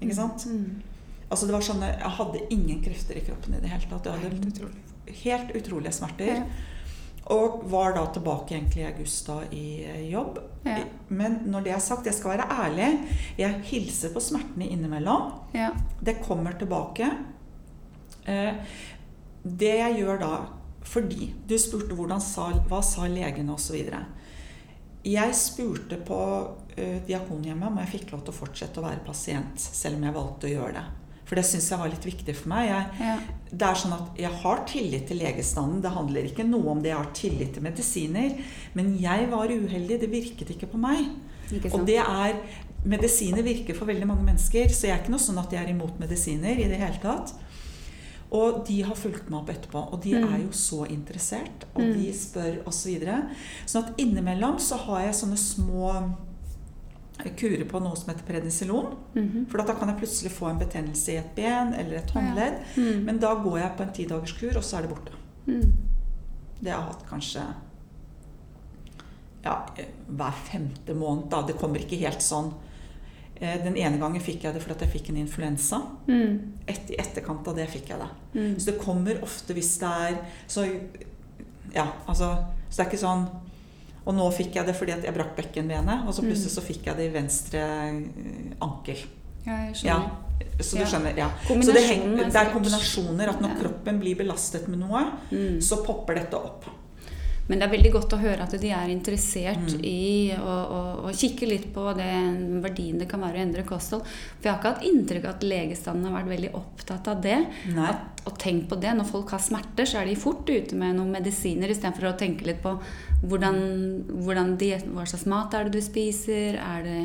Ikke sant?
Mm.
Altså det var sånn, Jeg hadde ingen krefter i kroppen i det hele tatt. Jeg hadde
Helt utrolig.
helt utrolige smerter.
Ja.
Og var da tilbake egentlig i august da i eh, jobb.
Ja.
Men når det er sagt, jeg skal være ærlig, jeg hilser på smertene innimellom.
Ja.
Det kommer tilbake. Eh, det jeg gjør da Fordi du spurte hvordan sa, hva sa legene osv. Jeg spurte på eh, Diakonhjemmet om jeg fikk lov til å fortsette å være pasient, selv om jeg valgte å gjøre det. For det syns jeg var litt viktig for meg. Jeg,
Ja.
det er sånn at Jeg har tillit til legestanden. Det handler ikke noe om det jeg har tillit til medisiner. Men jeg var uheldig. Det virket ikke på meg.
Ikke
Og det er Medisiner virker for veldig mange mennesker, så jeg er ikke noe sånn at jeg er imot medisiner i det hele tatt. Og de har fulgt meg opp etterpå, og de
Mm.
er jo så interessert. Og
Mm.
de spør osv. Så sånn at innimellom så har jeg sånne små kurer på noe som heter prednisolon.
Mhm.
For da kan jeg plutselig få en betennelse i et ben eller et håndledd.
Mm.
Men da går jeg på en tidagerskur, og så er det borte.
Mm.
Det har jeg hatt kanskje ja, hver femte måned. Da. Det kommer ikke helt sånn Eh, Den ene gangen fikk jeg det fordi jeg fikk en influensa.
Mm.
Et, I etterkant av det fikk jeg det.
Mm.
Så det kommer ofte hvis det er Så ja, altså Så det er ikke sånn Og nå fikk jeg det fordi at jeg brakk bekkenbenet, og så plutselig så fikk jeg det i venstre eh, ankel.
Ja, jeg
Ja, så du
Ja.
skjønner, ja. Så det, henger,
er
det er kombinasjoner. At når kroppen blir belastet med noe,
Mm.
så popper dette opp.
Men det er veldig godt å høre at de er interessert
Mm.
i å, å, å kikke litt på den verdien det kan være å endre kosthold. For jeg har ikke hatt inntrykk av at legestanden har vært veldig opptatt av det. At, og tenk på det, når folk har smerter, så er de fort ute med noen medisiner istedenfor å tenke litt på hvordan, hvordan diet, hva slags mat er det du spiser, er det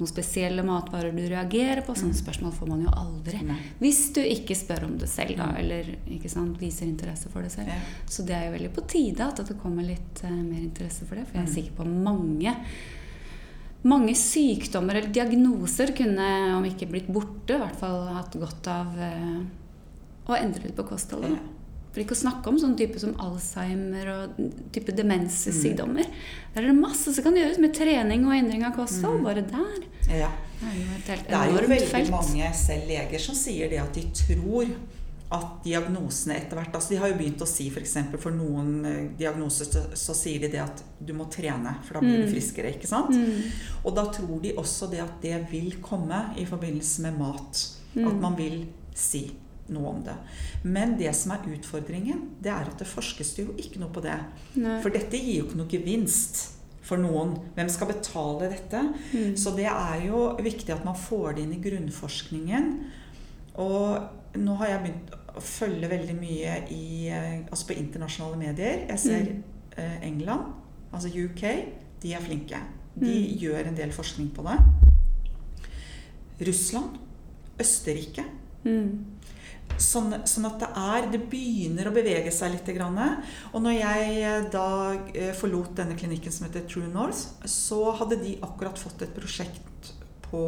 noen spesielle matvarer du reagerer på? Sånne spørsmål får man jo aldri.
Nei.
Hvis du ikke spør om det selv, da,
Mm.
eller ikke sant, viser interesse for det selv.
Ja.
Så det er jo veldig på tide at det kommer litt uh, mer interesse for det. For jeg er
Mm.
sikker på mange mange sykdommer eller diagnoser kunne, om ikke blitt borte, i hvert fall hatt godt av uh, å endre litt på kostholdet.
Ja.
For ikke å snakke om sånne typer som Alzheimer og type demenssykdommer. Der er det masse som kan gjøres med trening og endring av kosthold. Bare der.
Ja.
Det er jo et helt
Det er jo veldig
felt.
mange selv leger som sier det at de tror at diagnosene etter hvert altså De har jo begynt å si f.eks. For, for noen eh, diagnoser så, så sier de det at du må trene, for da blir du
Mm.
friskere. ikke sant?
Mm.
Og da tror de også det at det vil komme i forbindelse med mat.
Mm.
At man vil si noe om det. Men det som er utfordringen, det er at det forskes jo ikke noe på det.
Nei.
For dette gir jo ikke noe gevinst for noen. Hvem skal betale dette?
Mm.
Så det er jo viktig at man får det inn i grunnforskningen. Og nå har jeg begynt å følge veldig mye i, eh, altså på internasjonale medier. Jeg ser
Mm.
England, altså UK, de er flinke. De
Mm.
gjør en del forskning på det. Russland, Østerrike.
Mm.
Sånn, sånn at det er Det begynner å bevege seg litt. Grann. Og når jeg eh, da eh, forlot denne klinikken som heter True North, så hadde de akkurat fått et prosjekt på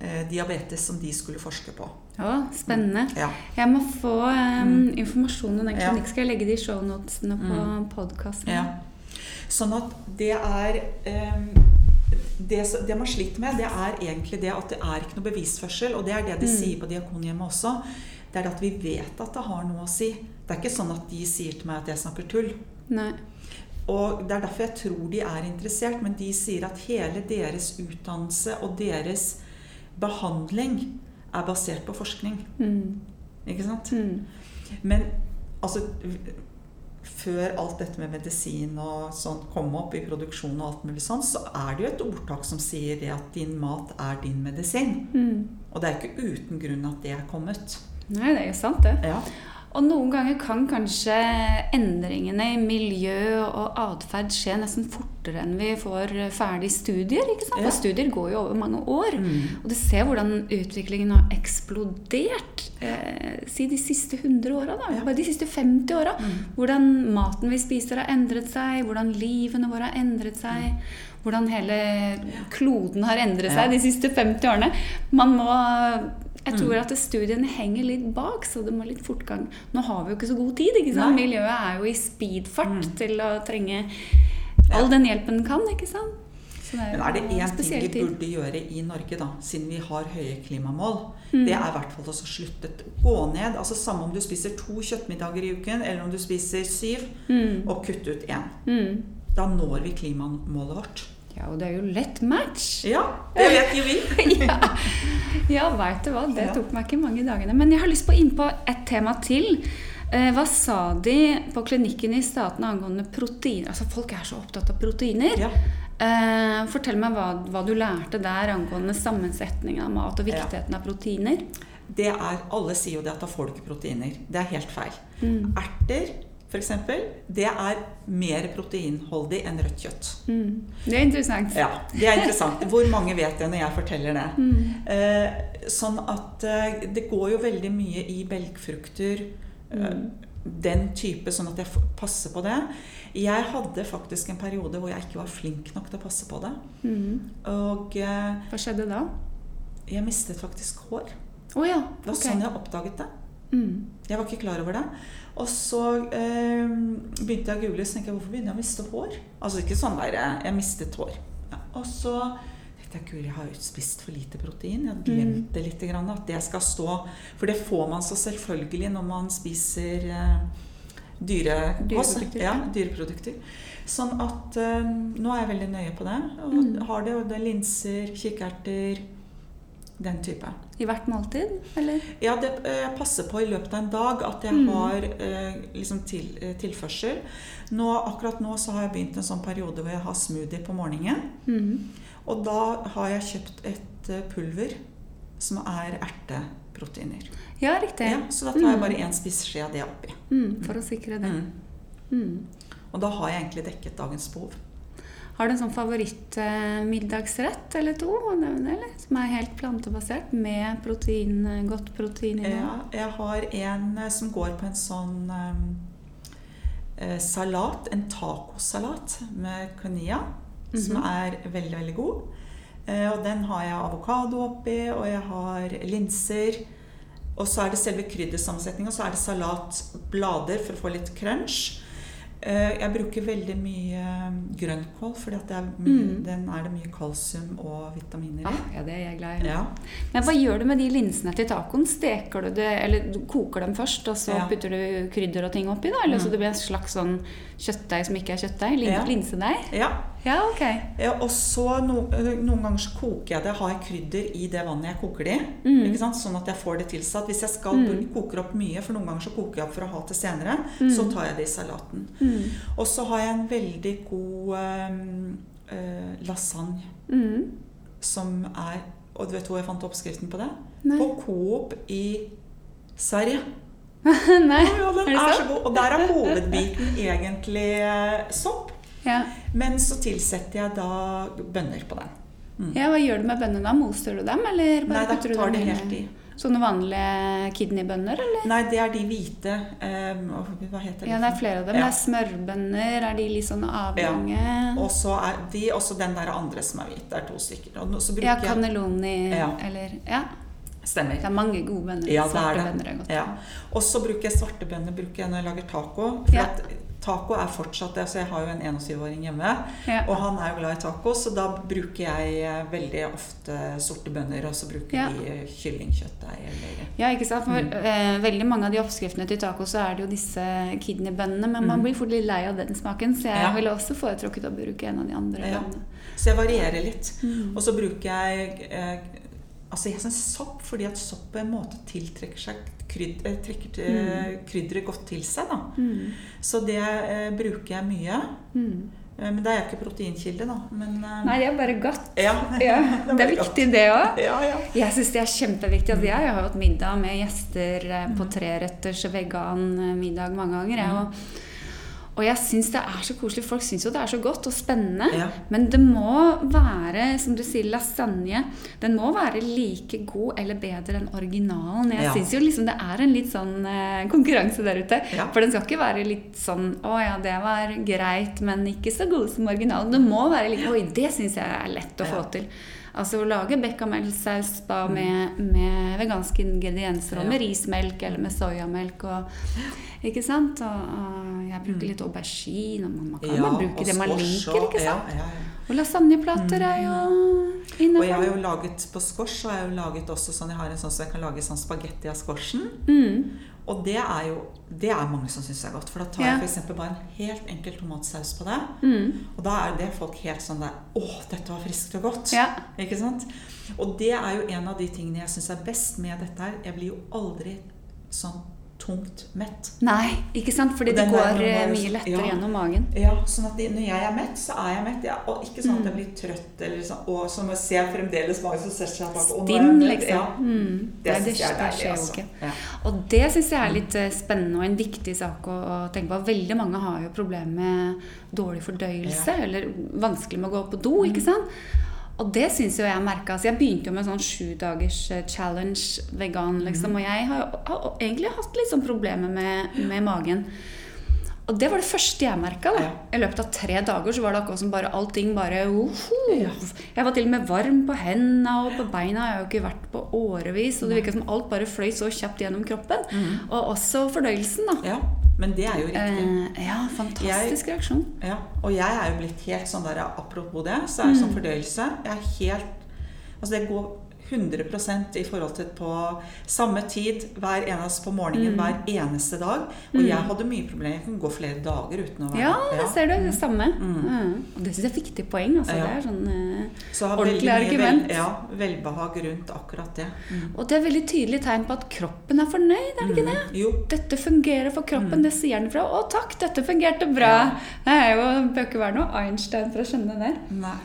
eh, diabetes som de skulle forske på.
Å, spennende.
Ja.
Jeg må få um,
Mm.
informasjon om den
Ja.
klinikken. Skal jeg legge det i shownotene på
Mm.
podkasten?
Ja. Sånn at det er um, det, det man sliter med, det er egentlig det at det er ikke noe bevisførsel. Og det er det de
Mm.
sier på Diakonhjemmet også. Det er det at vi vet at det har noe å si. Det er ikke sånn at de sier til meg at jeg snakker tull.
Nei.
Og Det er derfor jeg tror de er interessert, men de sier at hele deres utdannelse og deres behandling er basert på forskning.
Mm.
Ikke sant?
Mm.
Men altså Før alt dette med medisin og sånn kom opp i produksjon, og alt mulig sånn, så er det jo et ordtak som sier det at din mat er din medisin.
Mm.
Og det er ikke uten grunn at det er kommet.
Nei, det er jo sant, det.
Ja.
Og noen ganger kan kanskje endringene i miljø og atferd skje nesten fortere enn vi får ferdig studier. ikke sant?
Ja.
For studier går jo over mange år.
Mm.
Og du ser hvordan utviklingen har eksplodert eh, si de siste 100 åra.
Ja.
Bare de siste 50 åra.
Mm.
Hvordan maten vi spiser har endret seg, hvordan livene våre har endret seg. Hvordan hele kloden har endret seg de siste 50 årene. Man må jeg tror
Mm.
at studiene henger litt bak, så det må litt fortgang. Nå har vi jo ikke så god tid. ikke sant?
Nei.
Miljøet er jo i speedfart
Mm.
til å trenge all den hjelpen den kan. ikke sant? Så
Men er det én ting vi
tid.
burde gjøre i Norge, da, siden vi har høye klimamål,
Mm.
det er i hvert fall å slutte gå ned. altså Samme om du spiser to kjøttmiddager i uken, eller om du spiser syv,
Mm.
og kutte ut én. Da når vi klimamålet vårt.
Ja, og det er jo lett match.
Ja, det vet jo vi.
ja, ja veit du hva. Det tok meg ikke mange dagene. Men jeg har lyst på inn på et tema til. Eh, hva sa de på klinikken i statene angående proteiner? Altså, Folk er så opptatt av proteiner.
Ja.
Eh, fortell meg hva, hva du lærte der angående sammensetning av mat og viktigheten av proteiner.
Det er, Alle sier jo det at da får du ikke proteiner. Det er helt feil.
Mm.
Erter, f.eks., det er mer proteinholdig enn rødt kjøtt.
Mm. Det er interessant.
Ja, Det er interessant. Hvor mange vet det når jeg forteller det?
Mm.
Eh, sånn at eh, det går jo veldig mye i belgfrukter. eh,
Mm.
Den type, sånn at jeg passer på det. Jeg hadde faktisk en periode hvor jeg ikke var flink nok til å passe på det.
Mm.
Og eh,
Hva skjedde da?
jeg mistet faktisk hår.
Oh, ja.
Det var sånn jeg oppdaget det.
Mm.
Jeg var ikke klar over det. Og så eh, begynte jeg å google, så tenkte jeg hvorfor begynner jeg å miste hår? Altså ikke sånn der eh, Jeg mistet hår. Ja, og så tenkte jeg guri, jeg har spist for lite protein. Jeg glemte litt grann, at det skal stå For det får man så selvfølgelig når man spiser eh, dyre,
Dyreprodukter,
ja. dyreprodukter. Sånn at eh, nå er jeg veldig nøye på det. Og
Mm.
har det, og det er linser, kikkerter, den type.
I hvert måltid, eller?
Ja, det jeg passer på i løpet av en dag at jeg
Mm.
har eh, liksom til, eh, tilførsel. Nå, akkurat nå så har jeg begynt en sånn periode hvor jeg har smoothie på morgenen.
Mm.
Og da har jeg kjøpt et eh, pulver som er erteproteiner.
Ja, riktig.
Ja, så da tar jeg
Mm.
bare én spiseskje av det oppi.
Mm, for å sikre det.
Mm.
Mm.
Og da har jeg egentlig dekket dagens behov.
Har du en sånn favorittmiddagsrett eller to å nevne, eller? Som er helt plantebasert, med protein, eh, godt protein i?
Ja, jeg har en eh, som går på en sånn eh, eh, salat, en tacosalat med quinea, som
Mhm.
er veldig, veldig god. Eh, og den har jeg avokado oppi, og jeg har linser. Og så er det selve kryddersammensetninga, så er det salatblader for å få litt crunch. Eh, jeg bruker veldig mye eh, grønnkål, for
Mm.
den er det mye kalsium og vitaminer
Ah, ja, det er jeg glad i.
Ja.
Men hva gjør du med de linsene til tacoen? Steker du det, eller du koker dem først, og så
Ja.
putter du krydder og ting oppi? da? Eller så
Mm.
det blir en slags sånn kjøttdeig som ikke er kjøttdeig? Lin
Ja.
Linsedeig?
ja.
Ja, ok.
Og så no, øh, Noen ganger så koker jeg det, har jeg krydder i det vannet jeg koker det i.
Mm.
Ikke sant? Sånn at jeg får det tilsatt. Hvis jeg skal
Mm.
koker opp mye, for noen ganger så koker jeg opp for å ha til senere,
Mm.
så tar jeg det i salaten.
Mm.
Og så har jeg en veldig god um, uh, lasagne
Mm.
som er Og du vet hvor jeg fant oppskriften på det?
Nei.
På Coop i Sverige.
Nei.
Ja, den
Er
er så god. Og der er hovedbiten egentlig sopp.
Ja.
Men så tilsetter jeg da bønner på den. Mm.
ja, Hva gjør du med bønnene? da? Moser du dem, eller
Nei, da
tar du dem
det helt i.
sånne vanlige kidneybønner, eller?
Nei, det er de hvite Um, Hva heter
Ja, det er flere av dem.
Ja.
Det er smørbønner. Er de litt sånn avlange?
Og så er de også den der andre som er hvit. Det er to stykker. Og så bruker
Ja, cannelloni
Ja.
eller Ja.
Stemmer.
Det er mange gode bønner.
Ja, det er det.
bønner er godt.
Ja. Og så bruker jeg svarte bønner bruker jeg når jeg lager taco. For
Ja.
at taco er fortsatt det. altså Jeg har jo en 21-åring hjemme,
Ja.
og han er jo glad i taco, så da bruker jeg eh, veldig ofte sorte bønner, og så bruker
Ja.
de kyllingkjøttdeig eller
Ja, ikke sant? For
Mm.
eh, veldig mange av de oppskriftene til taco så er det jo disse kidneybønnene, men man
Mm.
blir fort litt lei av den smaken, så jeg
Ja.
ville også foretrukket å bruke en av de andre
Ja.
bønnene.
Så jeg varierer litt.
Mm.
Og så bruker jeg eh, Altså jeg syns sopp, fordi at sopp på en måte tiltrekker seg kryd, eh, trekker til,
Mm.
krydderet godt til seg. da.
Mm.
Så det eh, bruker jeg mye.
Mm.
Eh, men det er jo ikke proteinkilde, da. Men eh,
Nei, det er bare godt.
Ja.
Ja,
Det
det er viktig, det òg.
ja, ja.
Jeg syns det er kjempeviktig. Altså, jeg har hatt middag med gjester eh,
Mm.
på treretters vegan-middag mange ganger. Jeg, og, og jeg syns det er så koselig. Folk syns jo det er så godt og spennende.
Ja.
Men det må være, som du sier, lasagne. Den må være like god eller bedre enn originalen. Jeg
Ja.
syns jo liksom det er en litt sånn eh, konkurranse der ute.
Ja.
For den skal ikke være litt sånn Å ja, det var greit, men ikke så god som originalen. Det må være litt Oi, det syns jeg er lett å få til. Altså å lage bechamelsaus bare med, med veganske ingredienser, og med rismelk eller med soyamelk og Ikke sant? Og, og jeg bruker litt aubergine. og Man kan
Mm. Ja,
bruke det man liker, ikke sant?
Ja, ja, ja.
Og lasagneplater er jo
Og jeg har jo laget på squash, jeg har jo laget også sånn Jeg har en sånn så jeg kan lage sånn spagetti av squashen.
Mm.
Og det er jo Det er mange som syns er godt. For da tar jeg f.eks. bare en helt enkel tomatsaus på det.
Mm.
Og da er det folk helt sånn der Å, dette var friskt og godt.
Ja.
Ikke sant? Og det er jo en av de tingene jeg syns er best med dette her. Jeg blir jo aldri sånn tungt mett.
Nei, ikke sant? Fordi det
der
går eh, mye lettere
ja.
gjennom magen.
Ja, sånn at de, når jeg er mett, så er jeg mett. Ja, og ikke sånn at jeg
Mm.
blir trøtt eller sånn. Og som jeg ser fremdeles mange som setter seg bak
Stinn, liksom.
Ja.
Mm.
Det syns jeg er
det
deilig, altså. Ja.
Og det syns jeg er litt eh, spennende og en viktig sak å, å tenke på. Veldig mange har jo problemer med dårlig fordøyelse eller vanskelig med å gå på do.
Mm.
ikke sant? Og det syns jo jeg merka. Altså jeg begynte jo med sånn sju dagers eh, challenge vegan, liksom.
Mm.
Og jeg har, har egentlig hatt litt sånn problemer med, med magen. Og det var det første jeg merka.
Ja.
I løpet av tre dager så var det akkurat som bare allting bare uhu. Jeg var til og med varm på hendene og på beina. Jeg har jo ikke vært på årevis. Og det virka som alt bare fløy så kjapt gjennom kroppen.
Mm.
Og også fordøyelsen, da.
ja. Men det er jo riktig.
Eh, ja, fantastisk reaksjon.
Ja, og jeg er jo blitt helt sånn der, apropos det, så er det
Mm.
sånn fordøyelse. Jeg er helt Altså det går 100% i forhold til på samme tid hver eneste på morgenen
Mm.
hver eneste dag. Og
Mm.
jeg hadde mye problemer. Jeg kunne gå flere dager uten å være
Ja, det ser du. Det samme.
Mm.
Mm. Og det syns jeg er viktig poeng. Altså.
Ja.
Det er sånn, eh,
Så
Ordentlig
mye
argument.
Vel, ja, velbehag rundt akkurat det. Mm.
og det er veldig tydelig tegn på at kroppen er fornøyd, er det ikke det?
Mm. Jo.
Dette fungerer for kroppen,
Mm.
det sier den fra. 'Å takk, dette fungerte bra'.
Ja.
Det er jo, bør ikke være noe Einstein for å skjønne det.
Nei.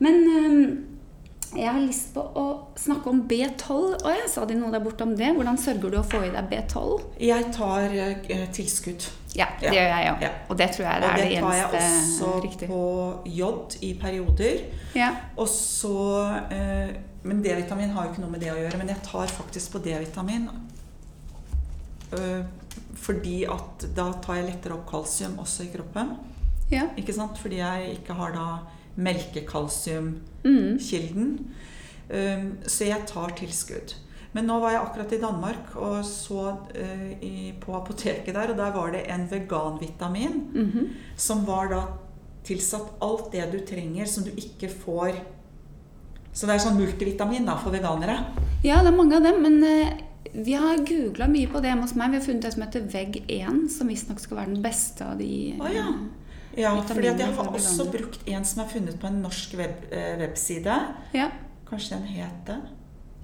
Men eh, jeg har lyst på å snakke om B12. Og jeg sa de noe der borte om det. Hvordan sørger du å få i deg B12?
Jeg tar eh, tilskudd.
Ja, det
Ja.
gjør jeg òg.
Ja.
Og det tror jeg det
Og
er
det
det
tar jeg også
riktige.
på jod i perioder.
Ja.
Og så eh, Men D-vitamin har jo ikke noe med det å gjøre. Men jeg tar faktisk på D-vitamin eh, fordi at da tar jeg lettere opp kalsium også i kroppen.
ja.
Ikke sant? Fordi jeg ikke har da melkekalsiumkilden.
Mm.
Så jeg tar tilskudd. Men nå var jeg akkurat i Danmark og så uh, i, på apoteket der, og der var det en veganvitamin
Mhm.
som var da tilsatt alt det du trenger som du ikke får Så det er sånn multivitamin da for veganere.
Ja, det er mange av dem, men uh, vi har googla mye på det hjemme hos meg. Vi har funnet det som heter VEG1, som visstnok skal være den beste av de
Oh, ja.
Eh,
Ja, for jeg har også brukt en som er funnet på en norsk web, eh, webside.
ja.
Kanskje den het det?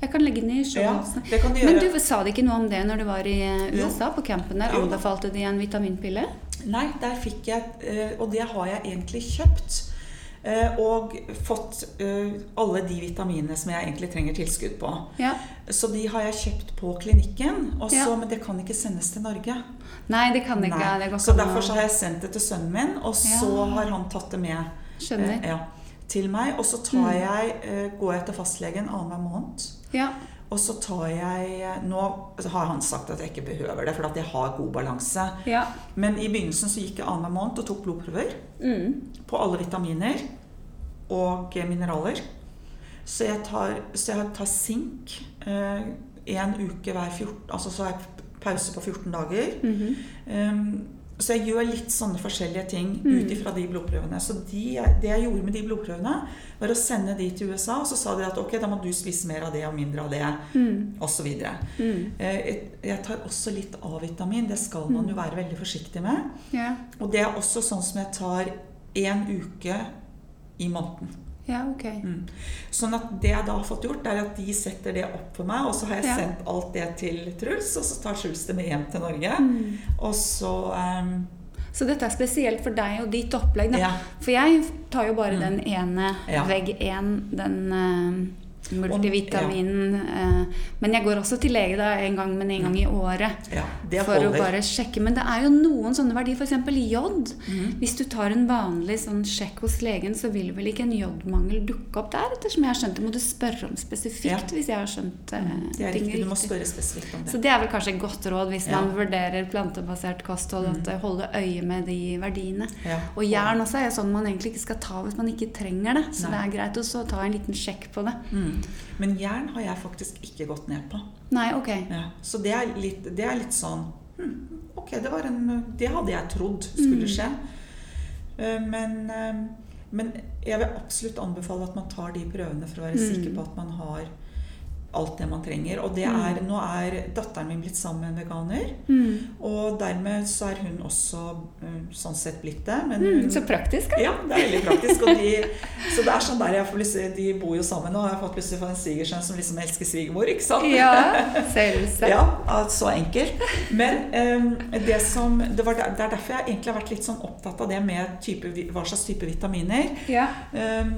Jeg kan legge den i
Ja,
shownotsene.
du
Men du sa det ikke noe om det når du var i USA,
Jo.
På campen der? Anbefalte de en vitaminpille?
Nei, der fikk jeg eh, Og det har jeg egentlig kjøpt. Eh, Og fått eh, alle de vitaminene som jeg egentlig trenger tilskudd på.
Ja.
Så de har jeg kjøpt på klinikken, også,
Ja.
men det kan ikke sendes til Norge.
Nei, det kan ikke.
Nei. Så derfor så har jeg sendt det til sønnen min, og så
Ja.
har han tatt det med
Skjønner.
eh, ja, til meg. Og så tar
Mm.
jeg, eh, går jeg til fastlegen annenhver måned.
Ja.
Og så tar jeg eh, Nå har han sagt at jeg ikke behøver det, for at jeg har god balanse.
ja.
Men i begynnelsen så gikk jeg annenhver måned og tok blodprøver
Mm.
på alle vitaminer og eh, mineraler. Så jeg tar, så jeg tar sink én uke hver 14 Altså så har jeg pause på 14 dager.
Mhm.
Um, så jeg gjør litt sånne forskjellige ting
Mm.
ut ifra de blodprøvene. Så de, det jeg gjorde med de blodprøvene, var å sende de til USA, og så sa de at ok, da må du spise mer av det og mindre av det,
Mm.
osv.
Mm.
Jeg, jeg tar også litt A-vitamin. Det skal man jo
Mm.
være veldig forsiktig med.
Yeah.
Og det er også sånn som jeg tar én uke i måneden.
Ja, ok.
Mm. Sånn at det jeg da har fått gjort, er at de setter det opp for meg, og så har jeg
Ja.
sendt alt det til Truls, og så tar Truls det med hjem til Norge.
Mm.
Og så um,
Så dette er spesielt for deg og ditt opplegg? Da.
Ja.
For jeg tar jo bare
Mm.
den ene
Ja.
vegg 1, den eh, multivitaminen. eh, men jeg går også til lege da, en gang, men en gang i året.
Ja, det
For å bare sjekke. Men det er jo noen sånne verdier, f.eks. jod.
Mm.
Hvis du tar en vanlig sånn sjekk hos legen, så vil vel ikke en jodmangel dukke opp der? Ettersom jeg har skjønt det, må du spørre om spesifikt
Ja.
hvis jeg har skjønt eh,
Det er
ting
riktig. Du må spørre spesifikt om
Så
det.
det er vel kanskje et godt råd hvis
Ja.
man vurderer plantebasert kosthold, at eh, holde øye med de verdiene.
Ja.
Og jern også er jo sånn man egentlig ikke skal ta hvis man ikke trenger det. Så
Nei.
det er greit også å ta en liten sjekk på det.
Mm. Men jern har jeg faktisk ikke gått ned på.
Nei, ok.
Ja. Så det er litt, det er litt sånn hmm, Ok, det, var en, det hadde jeg trodd skulle
Mm.
skje. Mm. Men, eh, men jeg vil absolutt anbefale at man tar de prøvene for å være
Mm.
sikker på at man har alt det man trenger. Og det er, nå er datteren min blitt sammen med en veganer.
Mm.
Og dermed så er hun også eh, sånn sett blitt det. Men
Mm, så praktisk, da.
ja, det er veldig praktisk. Og de, så det er sånn der jeg får lyst, De bor jo sammen, og jeg har fått plutselig fått en svigersønn som liksom elsker svigermor. ikke sant?
Ja, selvsagt.
Ja, så enkelt. Men um, det som, det, var der, det er derfor jeg egentlig har vært litt sånn opptatt av det med type, hva slags type vitaminer.
Ja.
Eh,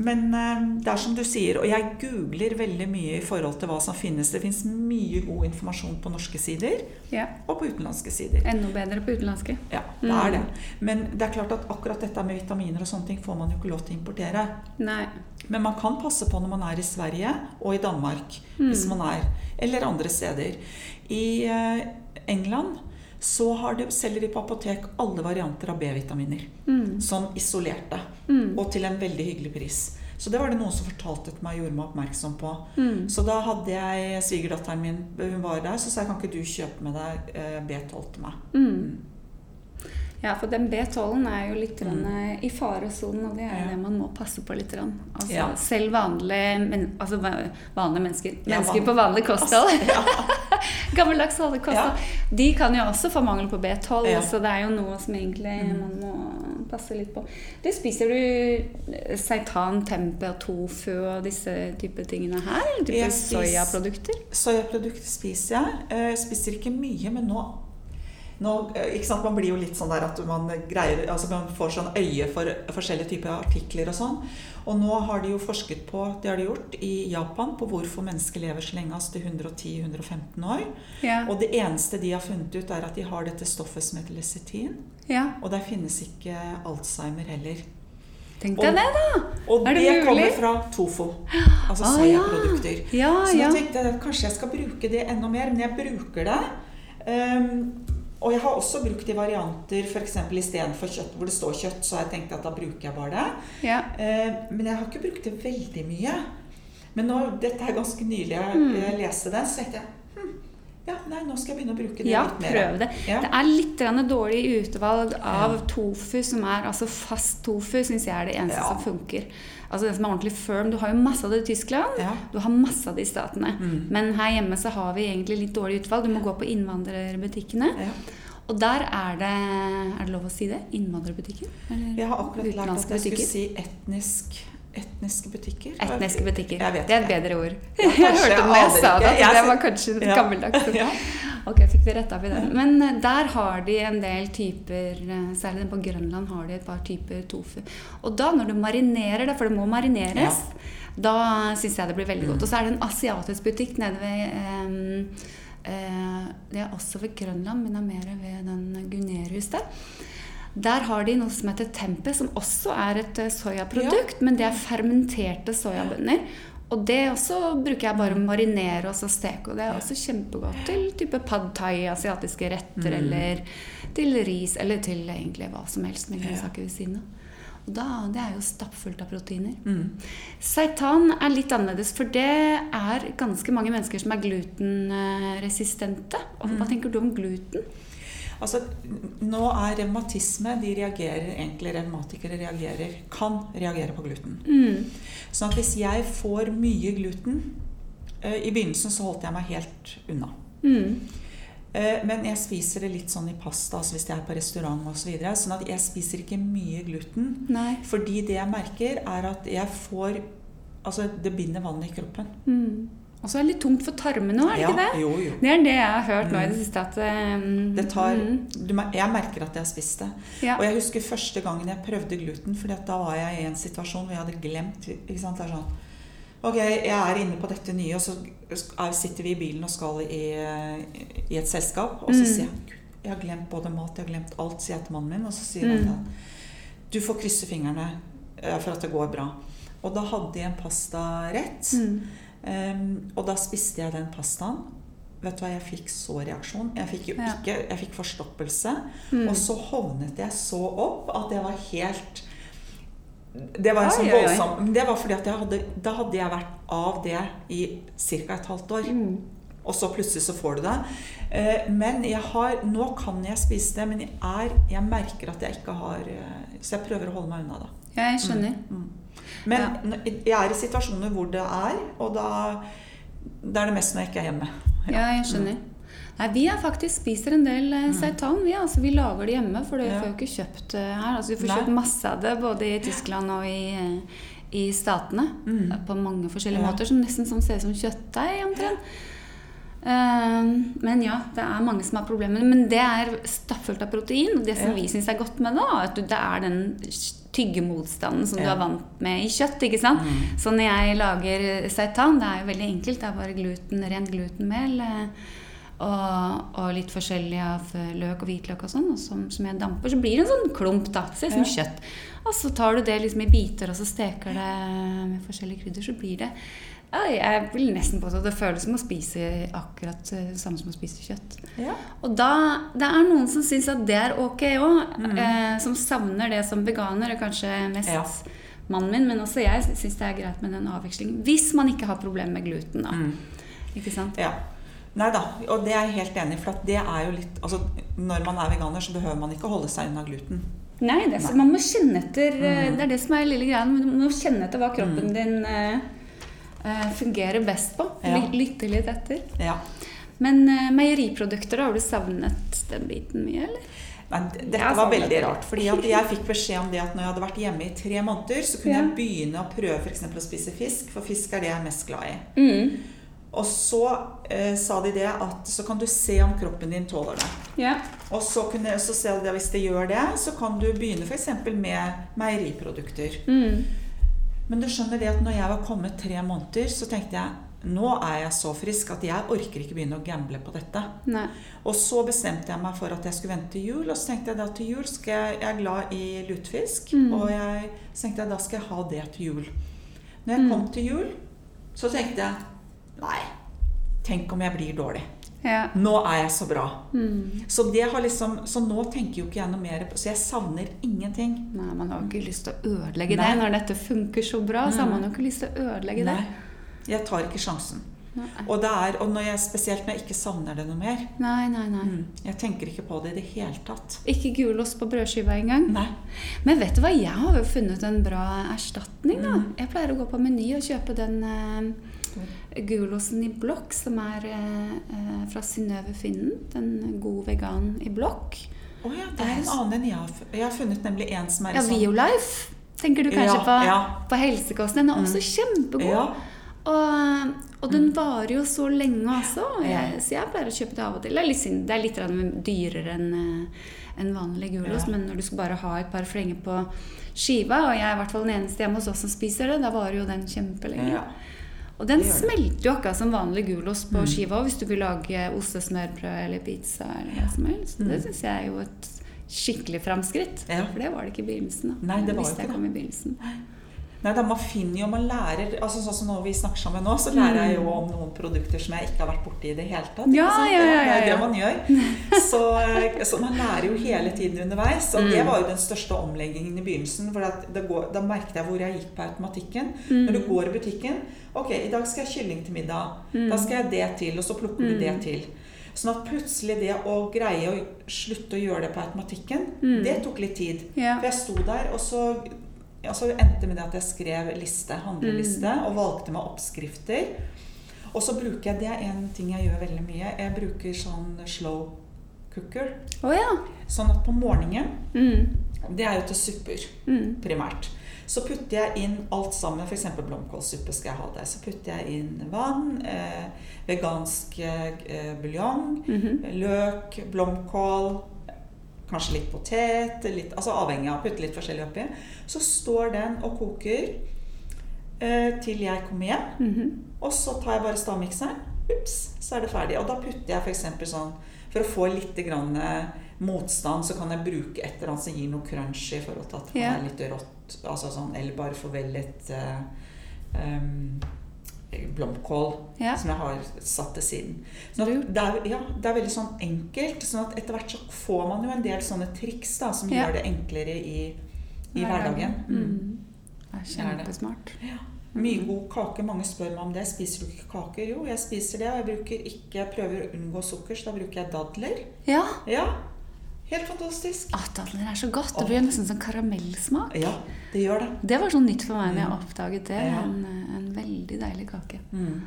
men eh, det er som du sier, og jeg googler veldig mye i forhold til hva som finnes. Det finnes mye god informasjon på norske sider
ja.
og på utenlandske sider.
Enda bedre på utenlandske.
Ja, det er det. Men det er klart at akkurat dette med vitaminer og sånne ting får man jo ikke lov til å importere.
Nei.
Men man kan passe på når man er i Sverige og i Danmark, hvis man er, eller andre steder. I eh, England så har de, selger de på apotek alle varianter av B-vitaminer.
Mm.
Sånn isolerte.
Mm.
Og til en veldig hyggelig pris. Så det var det noen som fortalte til meg og gjorde meg oppmerksom på.
Mm.
Så da hadde jeg svigerdatteren min, hun var der, så sa jeg kan ikke du kjøpe med deg eh, B12 til meg.
Mm. Ja, for den B12-en er jo litt grann, eh, i faresonen, og det er
Mm. Ja.
det man må passe på litt. Altså,
Ja.
Selv vanlige, men, altså, vanlige mennesker,
Ja, van-
på vanlig kosthold, gammeldags vanlig kosthold, de kan jo også få mangel på B12,
Ja.
så det er jo noe som egentlig man må passe litt på. Du Spiser du eh, seitan, tempe og tofu og disse type tingene her? Type soyaprodukter?
Soyaprodukter spiser jeg. Eh, Jeg spiser ikke mye, men nå, nå eh, sant? Man blir jo litt sånn der at man greier Altså man får sånn øye for forskjellige typer artikler og sånn. Og nå har de jo forsket på, det har de gjort i Japan, på hvorfor mennesker lever så lenge, altså til 110-115 år.
Ja.
Og det eneste de har funnet ut, er at de har dette stoffet som heter lecetin
ja.
Og der finnes ikke Alzheimer heller.
Tenk deg det, da!
Og
Er
det,
det mulig?
kommer fra tofu. Altså
Ah, ja.
soyaprodukter.
Ja,
Så nå
ja.
tenkte jeg kanskje jeg skal bruke det enda mer, men jeg bruker det. Ehm, og jeg har også brukt i varianter, f.eks. istedenfor kjøtt hvor det står kjøtt, så har jeg tenkt at da bruker jeg bare det.
ja.
Ehm, men jeg har ikke brukt det veldig mye. Men nå, dette er ganske nylig jeg,
Mm.
jeg leste det, så tenkte jeg hm, ja, nei, nå skal jeg begynne å bruke det
Ja,
litt mer.
prøv det.
Ja.
Det er litt dårlig utvalg av
Ja.
tofu, som er altså fast tofu, syns jeg er det eneste
Ja.
som funker. Altså den som er ordentlig firm. Du har jo masse av det i Tyskland.
Ja.
Du har masse av det i statene.
Mm.
Men her hjemme så har vi egentlig litt dårlig utvalg. Du må gå på innvandrerbutikkene.
Ja.
Og der er det Er det lov å si det? Innvandrerbutikker? Eller
Jeg har akkurat lært at jeg skulle si etnisk, etniske butikker.
Etniske butikker. Det er et bedre ord.
Ja,
jeg hørte det når jeg sa det. at Det var kanskje
Ja.
gammeldags.
Ja.
Ok, fikk vi retta opp i det. Men eh, der har de en del typer eh, Særlig på Grønland har de et par typer tofu. Og da, når du marinerer det, for det må marineres, da syns jeg det blir veldig godt. Og så er det en asiatisk butikk nede ved um, Det er også ved Grønland, men det er mer ved den Gunerius der. Der har de noe som heter tempe, som også er et soyaprodukt, ja. men det er fermenterte soyabønner. Og det også bruker jeg bare å marinere og så steke. Og det er også kjempegodt til type pad thai, asiatiske retter, eller til ris, eller til egentlig hva som helst med grønnsaker ved siden av. Og da, det er jo stappfullt av proteiner.
Mm.
Seitan er litt annerledes, for det er ganske mange mennesker som er glutenresistente. Og Hva tenker du om gluten?
Altså, nå er revmatisme De reagerer egentlig, revmatikere reagerer, kan reagere på gluten.
Mm.
Sånn at hvis jeg får mye gluten uh, I begynnelsen så holdt jeg meg helt unna.
Mm.
Uh, Men jeg spiser det litt sånn i pasta, altså hvis jeg er på restaurant osv. Så videre, sånn at jeg spiser ikke mye gluten.
Nei.
Fordi det jeg merker, er at jeg får Altså, det binder vannet i kroppen.
Mm. Og så er det litt tungt for tarmene òg, er det
Ja,
ikke det?
jo, jo.
Det er det jeg har hørt nå i det siste. At, um,
Det tar,
mm,
du, jeg merker at jeg har spist det.
ja.
Og jeg husker første gangen jeg prøvde gluten, for da var jeg i en situasjon hvor jeg hadde glemt ikke sant? Det er sånn, Ok, jeg er inne på dette nye, og så er- sitter vi i bilen og skal i, i et selskap. Og så
Mm.
sier jeg jeg har glemt både mat, jeg har glemt alt, sier jeg til mannen min. Og så sier
Mm.
han at du får krysse fingrene eh, for at det går bra. Og da hadde jeg en pastarett.
Mm.
Um, og da spiste jeg den pastaen. Vet du hva, jeg fikk så reaksjon. Jeg fikk jo
Ja.
ikke Jeg fikk forstoppelse.
Mm.
Og så hovnet jeg så opp at jeg var helt Det var en sånn voldsom det var fordi at hadde, da hadde jeg vært av det i ca. et halvt år.
Mm.
Og så plutselig så får du det. Eh, Men jeg har Nå kan jeg spise det, men jeg, er, jeg merker at jeg ikke har eh, Så jeg prøver å holde meg unna, det.
Ja, jeg skjønner.
Mm. Men jeg er i situasjoner hvor det er, og da, da er det mest når jeg ikke er hjemme.
Ja, jeg skjønner. Nei, Vi har faktisk spiser en del mm. seitan. Vi, altså, vi lager det hjemme, for det.
Ja.
får jo ikke kjøpt eh, her. Altså, vi får kjøpt masse av det både i Tyskland og i, eh, i Statene.
Mm.
På mange forskjellige
Ja.
måter, som nesten som ser ut som kjøttdeig omtrent. Eh, men ja, det er mange som har problemer. Men det er stappfullt av protein. Og det som
Ja.
vi syns er godt med det, er at du- det er den tyggemotstanden som du
Ja.
er vant med i kjøtt. ikke sant?
Mm.
Så når jeg lager seitan, det er jo veldig enkelt. Det er bare gluten, rent glutenmel eh, og, og litt forskjellig av eh, løk og hvitløk og sånn, og som, som jeg damper. Så blir det en sånn klump, da. Ser ut som kjøtt. Og så tar du det liksom i biter, og så steker det med forskjellige krydder, så blir det Jeg vil nesten påstå at det føles som å spise akkurat eh, det samme som å spise kjøtt.
Ja.
Og da, det er noen som syns at det er ok òg, eh, som savner det som veganer, og kanskje mest
Ja.
mannen min, men også jeg syns det er greit med den avvekslingen. Hvis man ikke har problemer med gluten, da.
Mm.
Ikke sant?
Ja. Nei da, og det er jeg helt enig i. For at det er jo litt altså, Når man er veganer, så behøver man ikke holde seg unna gluten.
Nei, det er, så man må kjenne etter Mm. Det er det som er lille greia. Du må kjenne etter hva kroppen din eh, eh, fungerer best på.
Ja.
Lytte litt etter.
Ja.
Men eh, meieriprodukter, har du savnet den biten mye, eller?
Nei, dette var veldig rart. fordi jeg fikk beskjed om det at når jeg hadde vært hjemme i tre måneder, så kunne
Ja.
jeg begynne å prøve for eksempel å spise fisk, for fisk er det jeg er mest glad i.
Mm.
Og så eh, sa de det at så kan du se om kroppen din tåler det.
Ja.
Og så, kunne, så de at hvis det gjør det, så kan du begynne f.eks. med meieriprodukter.
Mm.
Men du skjønner det at når jeg var kommet tre måneder, så tenkte jeg nå er jeg så frisk at jeg orker ikke begynne å gamble på dette.
Nei.
Og så bestemte jeg meg for at jeg skulle vente til jul. Og så tenkte jeg da til jul skal jeg, jeg er glad i lutefisk.
Mm.
Og jeg, så tenkte jeg da skal jeg ha det til jul. Når jeg kom til jul, så tenkte jeg nei, tenk om jeg blir dårlig.
Ja.
Nå er jeg så bra.
Mm.
Så, det har liksom, så nå tenker jo ikke jeg noe mer på Så jeg savner ingenting.
Nei, man har jo ikke lyst til å ødelegge
Nei.
det. Når dette funker så bra, så har
Mm.
man jo ikke lyst til å ødelegge det.
Nei, jeg tar ikke sjansen.
Nei,
Og, det er, og når jeg, spesielt når jeg ikke savner det noe mer.
nei, nei. nei.
Mm, Jeg tenker ikke på det i det hele tatt.
Ikke gulost på brødskiva engang.
Nei.
Men vet du hva, jeg har jo funnet en bra erstatning, da.
Mm.
Jeg pleier å gå på Meny og kjøpe den eh, gulosten i blokk, som er eh, eh, fra Synnøve Finnen. Den god vegan i blokk.
Å ja, det er en annen enn jeg har Jeg har funnet nemlig en som er
Ja,
sånn
Violife tenker du kanskje
Ja,
på,
ja.
på helsekosten. Den er også kjempegod.
Ja.
Og, og den varer jo så lenge også. og Jeg, så jeg pleier å kjøpe det av og til. Det er litt, det er litt dyrere enn en vanlig gulost,
Ja.
men når du skal bare ha et par flenger på skiva, og jeg er i hvert fall den eneste hjemme hos oss som spiser det, da varer jo den kjempelenge.
Ja.
Og den
det det.
smelter jo akkurat som vanlig gulost på
Mm.
skiva hvis du vil lage ostesmørbrød eller pizza eller hva som helst.
Mm.
Det syns jeg er jo et skikkelig framskritt.
Ja.
For det var det ikke i begynnelsen. da.
Nei, det var jo ikke
kom i begynnelsen.
Nei, da Man finner jo, man lærer altså Sånn som når vi snakker sammen nå, så lærer jeg jo om noen produkter som jeg ikke har vært borti i det hele tatt.
Mm. Ja, ja, ja,
Det er det man gjør. Så, eh, så man lærer jo hele tiden underveis. Og
Mm.
det var jo den største omleggingen i begynnelsen. For går, da merket jeg hvor jeg gikk på automatikken.
Mm.
Når du går i butikken Ok, i dag skal jeg kylling til middag.
Mm.
Da skal jeg det til, og så plukker du det til. Sånn at plutselig det å greie å slutte å gjøre det på automatikken,
Mm.
det tok litt tid.
Yeah.
For jeg sto der, og så, ja, så endte det med det at jeg skrev liste, handleliste,
Mm.
og valgte meg oppskrifter. Og så bruker jeg, det er en ting jeg gjør veldig mye, jeg bruker sånn slow cooker.
Oh, ja.
Sånn at på morgenen,
Mm.
det er jo til supper
Mm.
primært, så putter jeg inn alt sammen, f.eks. blomkålsuppe skal jeg ha der. Så putter jeg inn vann, eh, vegansk eh, buljong,
-hmm.
løk, blomkål, kanskje litt potet, litt, altså avhengig av å putte litt forskjellig oppi. Så står den og koker eh, til jeg kommer hjem.
Mhm.
Og så tar jeg bare stavmikseren. Ups, så er det ferdig. Og da putter jeg f.eks. sånn For å få litt grann eh, motstand, så kan jeg bruke et eller annet som gir noe crunch i forhold til at det
yeah.
er litt rått. Altså sånn, eller bare få vel litt eh, em, blomkål
Ja.
som jeg har satt til siden. Så det, er, ja, det er veldig sånn enkelt. sånn at etter hvert så får man jo en del sånne triks da, som
Ja.
gjør det enklere i, i hverdagen. Mm.
Mm. Det er
kjempesmart. Ja.
kjempesmart.
Mye god kake. Mange spør meg om det. Spiser du ikke kaker? Jo, jeg spiser det. Og jeg bruker ikke, prøver å unngå sukker, så da bruker jeg dadler.
Ja.
Helt fantastisk.
At dadler er så godt. Det blir nesten sånn karamellsmak.
Ja, det gjør det.
Det var sånn nytt for meg når jeg
Mm.
oppdaget det.
Ja.
En, en veldig deilig kake.
Mm.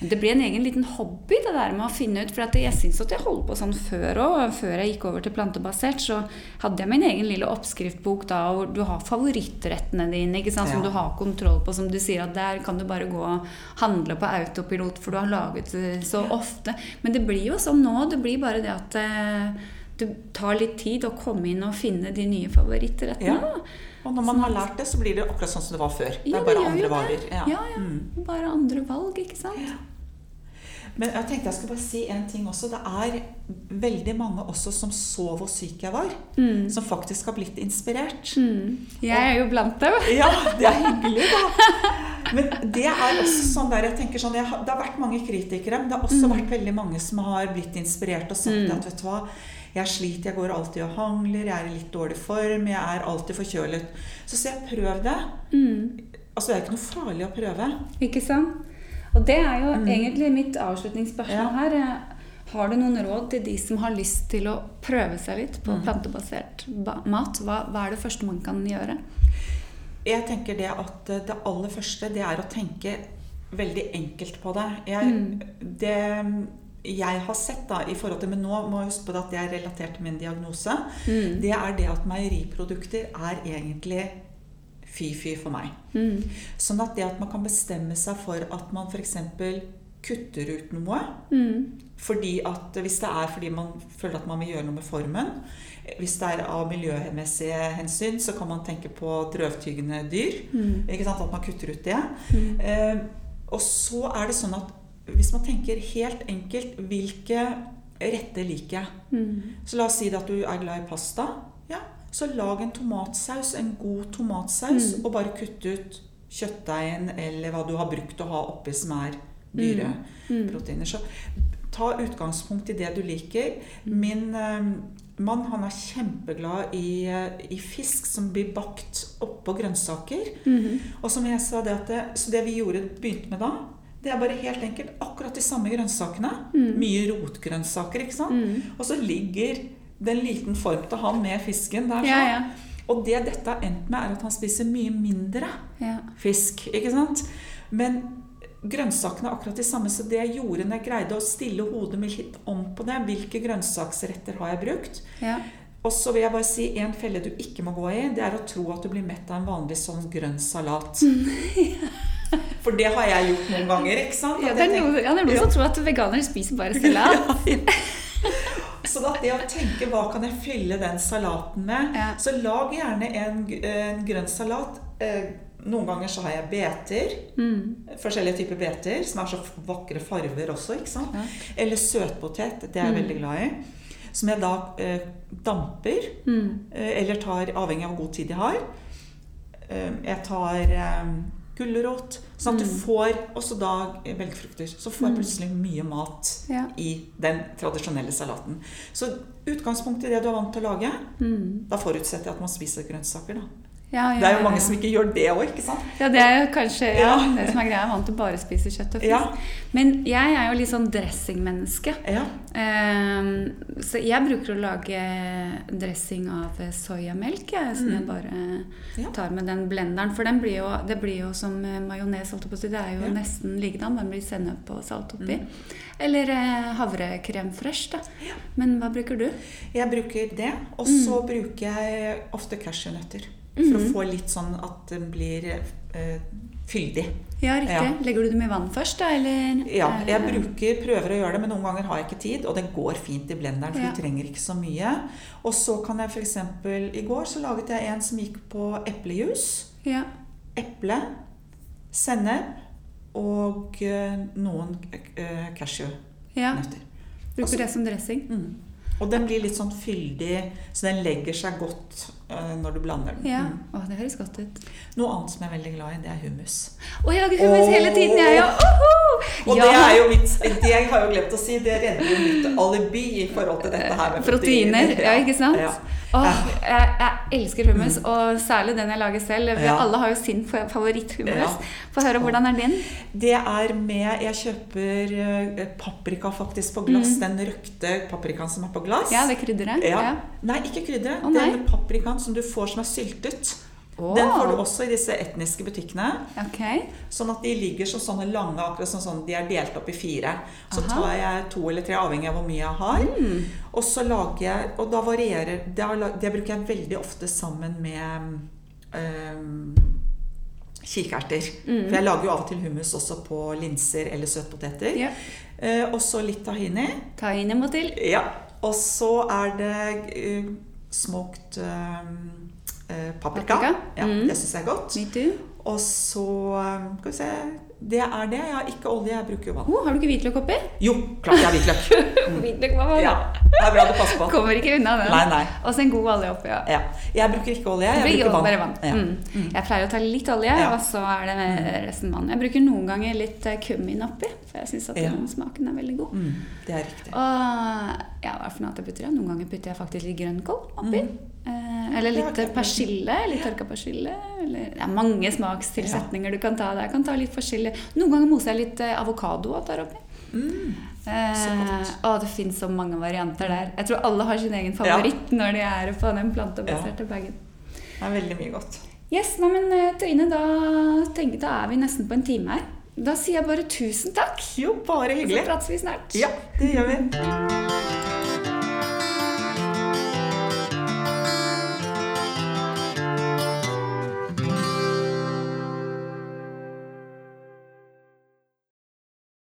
Det blir en egen liten hobby det der med å finne ut. For jeg syns at jeg holdt på sånn før òg. Før jeg gikk over til plantebasert, så hadde jeg min egen lille oppskriftbok da, hvor du har favorittrettene dine ikke sant, som
Ja.
du har kontroll på. Som du sier at der kan du bare gå og handle på autopilot, for du har laget det så ofte. Men det blir jo sånn nå. Det blir bare det at eh, det tar litt tid å komme inn og finne de nye favorittrettene.
Ja. Og når man har lært det, så blir det akkurat sånn som det var før. Det er bare andre
jo
varer.
Ja, Ja, ja.
Mm.
Bare andre valg, ikke sant?
Men jeg tenkte jeg skulle bare si en ting også. Det er veldig mange også som så hvor syk jeg var.
Mm.
Som faktisk har blitt inspirert.
Mm. Jeg er jo blant dem.
Ja, det er hyggelig, da. Men det er også sånn der jeg tenker sånn, jeg, har- Det har vært mange kritikere, men det har også
Mm.
vært veldig mange som har blitt inspirert og sagt
Mm.
at vet du hva, jeg sliter, jeg går alltid og hangler, jeg er i litt dårlig form, jeg er alltid forkjølet. Så sier jeg prøv det.
Mm.
Altså Det er ikke noe farlig å prøve.
Ikke sant? Og det er jo egentlig mitt avslutningsspørsmål
Ja.
her. Eh, Har du noen råd til de som har lyst til å prøve seg litt på plantebasert mat? Hva, hva er det første man kan gjøre?
Jeg tenker det at eh, det aller første, det er å tenke veldig enkelt på det. Jeg, det jeg har sett da, i forhold til, men nå må jeg huske på det at det er relatert til min diagnose, det er det at meieriprodukter er egentlig fy-fy for meg. Sånn at det at man kan bestemme seg for at man f.eks. kutter ut noe fordi at Hvis det er fordi man føler at man vil gjøre noe med formen Hvis det er av miljømessige hensyn, så kan man tenke på drøvtyggende dyr. Sant? At man kutter ut det. Eh, og så er det sånn at hvis man tenker helt enkelt hvilke retter liker jeg? Så la oss si at du er glad i pasta. Ja, så lag en tomatsaus, en god tomatsaus, og bare kutt ut kjøttdeigen eller hva du har brukt å ha oppi som er dyre proteiner. Så ta utgangspunkt i det du liker. Min eh, mann han er kjempeglad i, eh, i fisk som blir bakt oppå grønnsaker. Og som jeg sa det at det, Så det vi gjorde, begynte med da, det er bare helt enkelt akkurat de samme grønnsakene. Mye rotgrønnsaker, ikke sant? Og så ligger den liten form til han med fisken der.
Ja,
sånn.
ja.
Og det dette har endt med, er at han spiser mye mindre
Ja.
fisk. ikke sant? Men grønnsakene er akkurat de samme, så det jeg gjorde når jeg greide å stille hodet mitt litt om på det, hvilke grønnsaksretter har jeg brukt?
ja.
Og så vil jeg bare si en felle du ikke må gå i, det er å tro at du blir mett av en vanlig sånn grønn salat. For det har jeg gjort noen ganger, ikke sant?
Ja, det er noen, ja, det er noen
Ja.
som tror at veganere spiser bare salat.
Så da det å tenke hva kan jeg fylle den salaten med, så lag gjerne en, g- en grønn salat. Eh, Noen ganger så har jeg beter.
Mm.
Forskjellige typer beter som er så vakre farver også. ikke sant? Eller søtpotet. Det er jeg veldig glad i. Som jeg da eh, damper.
Mm.
eh, eller tar, avhengig av hvor god tid jeg har. Eh, jeg tar eh, gulrot. Sånn at du får også da belgfrukter. Så får jeg plutselig mye mat
Ja.
i den tradisjonelle salaten. Så utgangspunktet i det du er vant til å lage,
Mm.
da forutsetter jeg at man spiser grønnsaker. da.
Ja, ja,
Det er jo mange som ikke gjør det òg, ikke sant?
Ja, det er jo kanskje ja, det som er greia. Jeg er vant til bare å spise kjøtt og fisk.
Ja.
Men jeg er jo litt sånn dressingmenneske.
Ja.
Ehm, så jeg bruker å lage dressing av soyamelk, jeg, som jeg bare
Mm.
Tar med den blenderen. For den blir jo, det blir jo som eh, majones, holdt jeg på å si. Det er jo nesten likedan. Den blir sennep og salt oppi.
Mm.
Eller eh, havrekrem fresh, da. Men hva bruker du?
Jeg bruker det, og
Mm.
så bruker jeg ofte cashewnøtter. For å få litt sånn at den blir eh, fyldig.
Ja, riktig.
Ja.
Legger du dem i vann først, da? Eller?
Ja, jeg
eh,
bruker, prøver å gjøre det, men noen ganger har jeg ikke tid. Og det går fint i blenderen, for
Ja.
du trenger ikke så mye. Og så kan jeg f.eks. I går så laget jeg en som gikk på eplejus.
Ja.
Eple, sennep og eh, noen eh, cashewnøtter.
ja. Bruker
Altså-
det som dressing?
Mm. Og den blir litt sånn fyldig, så den legger seg godt når du blander den.
Ja.
Mm.
Å, det høres godt ut.
Noe annet som jeg er veldig glad i, det er hummus.
Å, jeg lager hummus hele tiden, jeg òg!
Og det er jo mitt Det jeg har jo glemt å si, det redder jo mitt alibi i forhold til dette her med
Proteiner, ja, ikke sant?
Ja.
Åh, jeg, jeg elsker hummus, og særlig den jeg lager selv. Vi
Ja.
Alle har jo sin fa- favoritthummus.
Ja.
Få høre, hvordan er din?
Det er med Jeg kjøper eh, paprika faktisk på glass. Den røkte paprikaen som er på glass.
Mm. Ja, det krydderet?
Ja. Nei, ikke krydderet.
Oh.
Den paprikaen som du får som er syltet.
Oh.
Den får du også i disse etniske butikkene.
Okay.
Sånn at de ligger som sånne lange, akkurat som sånn de er delt opp i fire. Så
Aha. Mm.
tar jeg to eller tre, avhengig av hvor mye jeg har. Og så lager jeg Og da varierer Det, det bruker jeg veldig ofte sammen med øhm, kikerter. For jeg lager jo av og til hummus også på linser eller søtpoteter.
Ja.
Eh, og så litt tahini.
Tahini må til.
Ja. Og så er det uh, smoked øhm, eh, paprika.
Paprika.
Ja,
Mm.
Det syns jeg er godt. Og så um, Skal vi se Det er det. Jeg har ikke olje, jeg bruker vann.
Oh, har du ikke hvitløk oppi?
Jo, klart jeg har hvitløk.
Hvitløk var
Ja, det er bra du passer på.
Kommer ikke unna den.
Nei, nei.
Og så en god olje oppi. Ja.
Ja. Jeg bruker ikke olje, jeg bruker vann.
bare vann.
Ja.
Mm. Jeg pleier å ta litt olje, og så er det resten vann. Jeg bruker noen ganger litt eh, kummin oppi, for jeg syns at den smaken er veldig god.
Mm, det er riktig.
Og ja, hva det for noe at jeg putter? Noen ganger putter jeg faktisk litt grønnkål oppi.
Mm.
Eh, Eller litt
jeg
persille. Litt tørka persille. Eller, det er mange smakstilsetninger du kan ta der. Kan ta litt forskjellig. Noen ganger moser jeg litt eh, avokado og tar oppi.
Mm.
Eh, å, det fins så mange varianter der. Jeg tror alle har sin egen favoritt når de er på den plantebaserte bagen.
Det er veldig mye godt.
Yes, nei, men eh, Trine, da, tenker, da er vi nesten på en time her. Da sier jeg bare tusen takk.
Jo, bare
Så
hyggelig.
prates vi snart.
Ja, det gjør vi.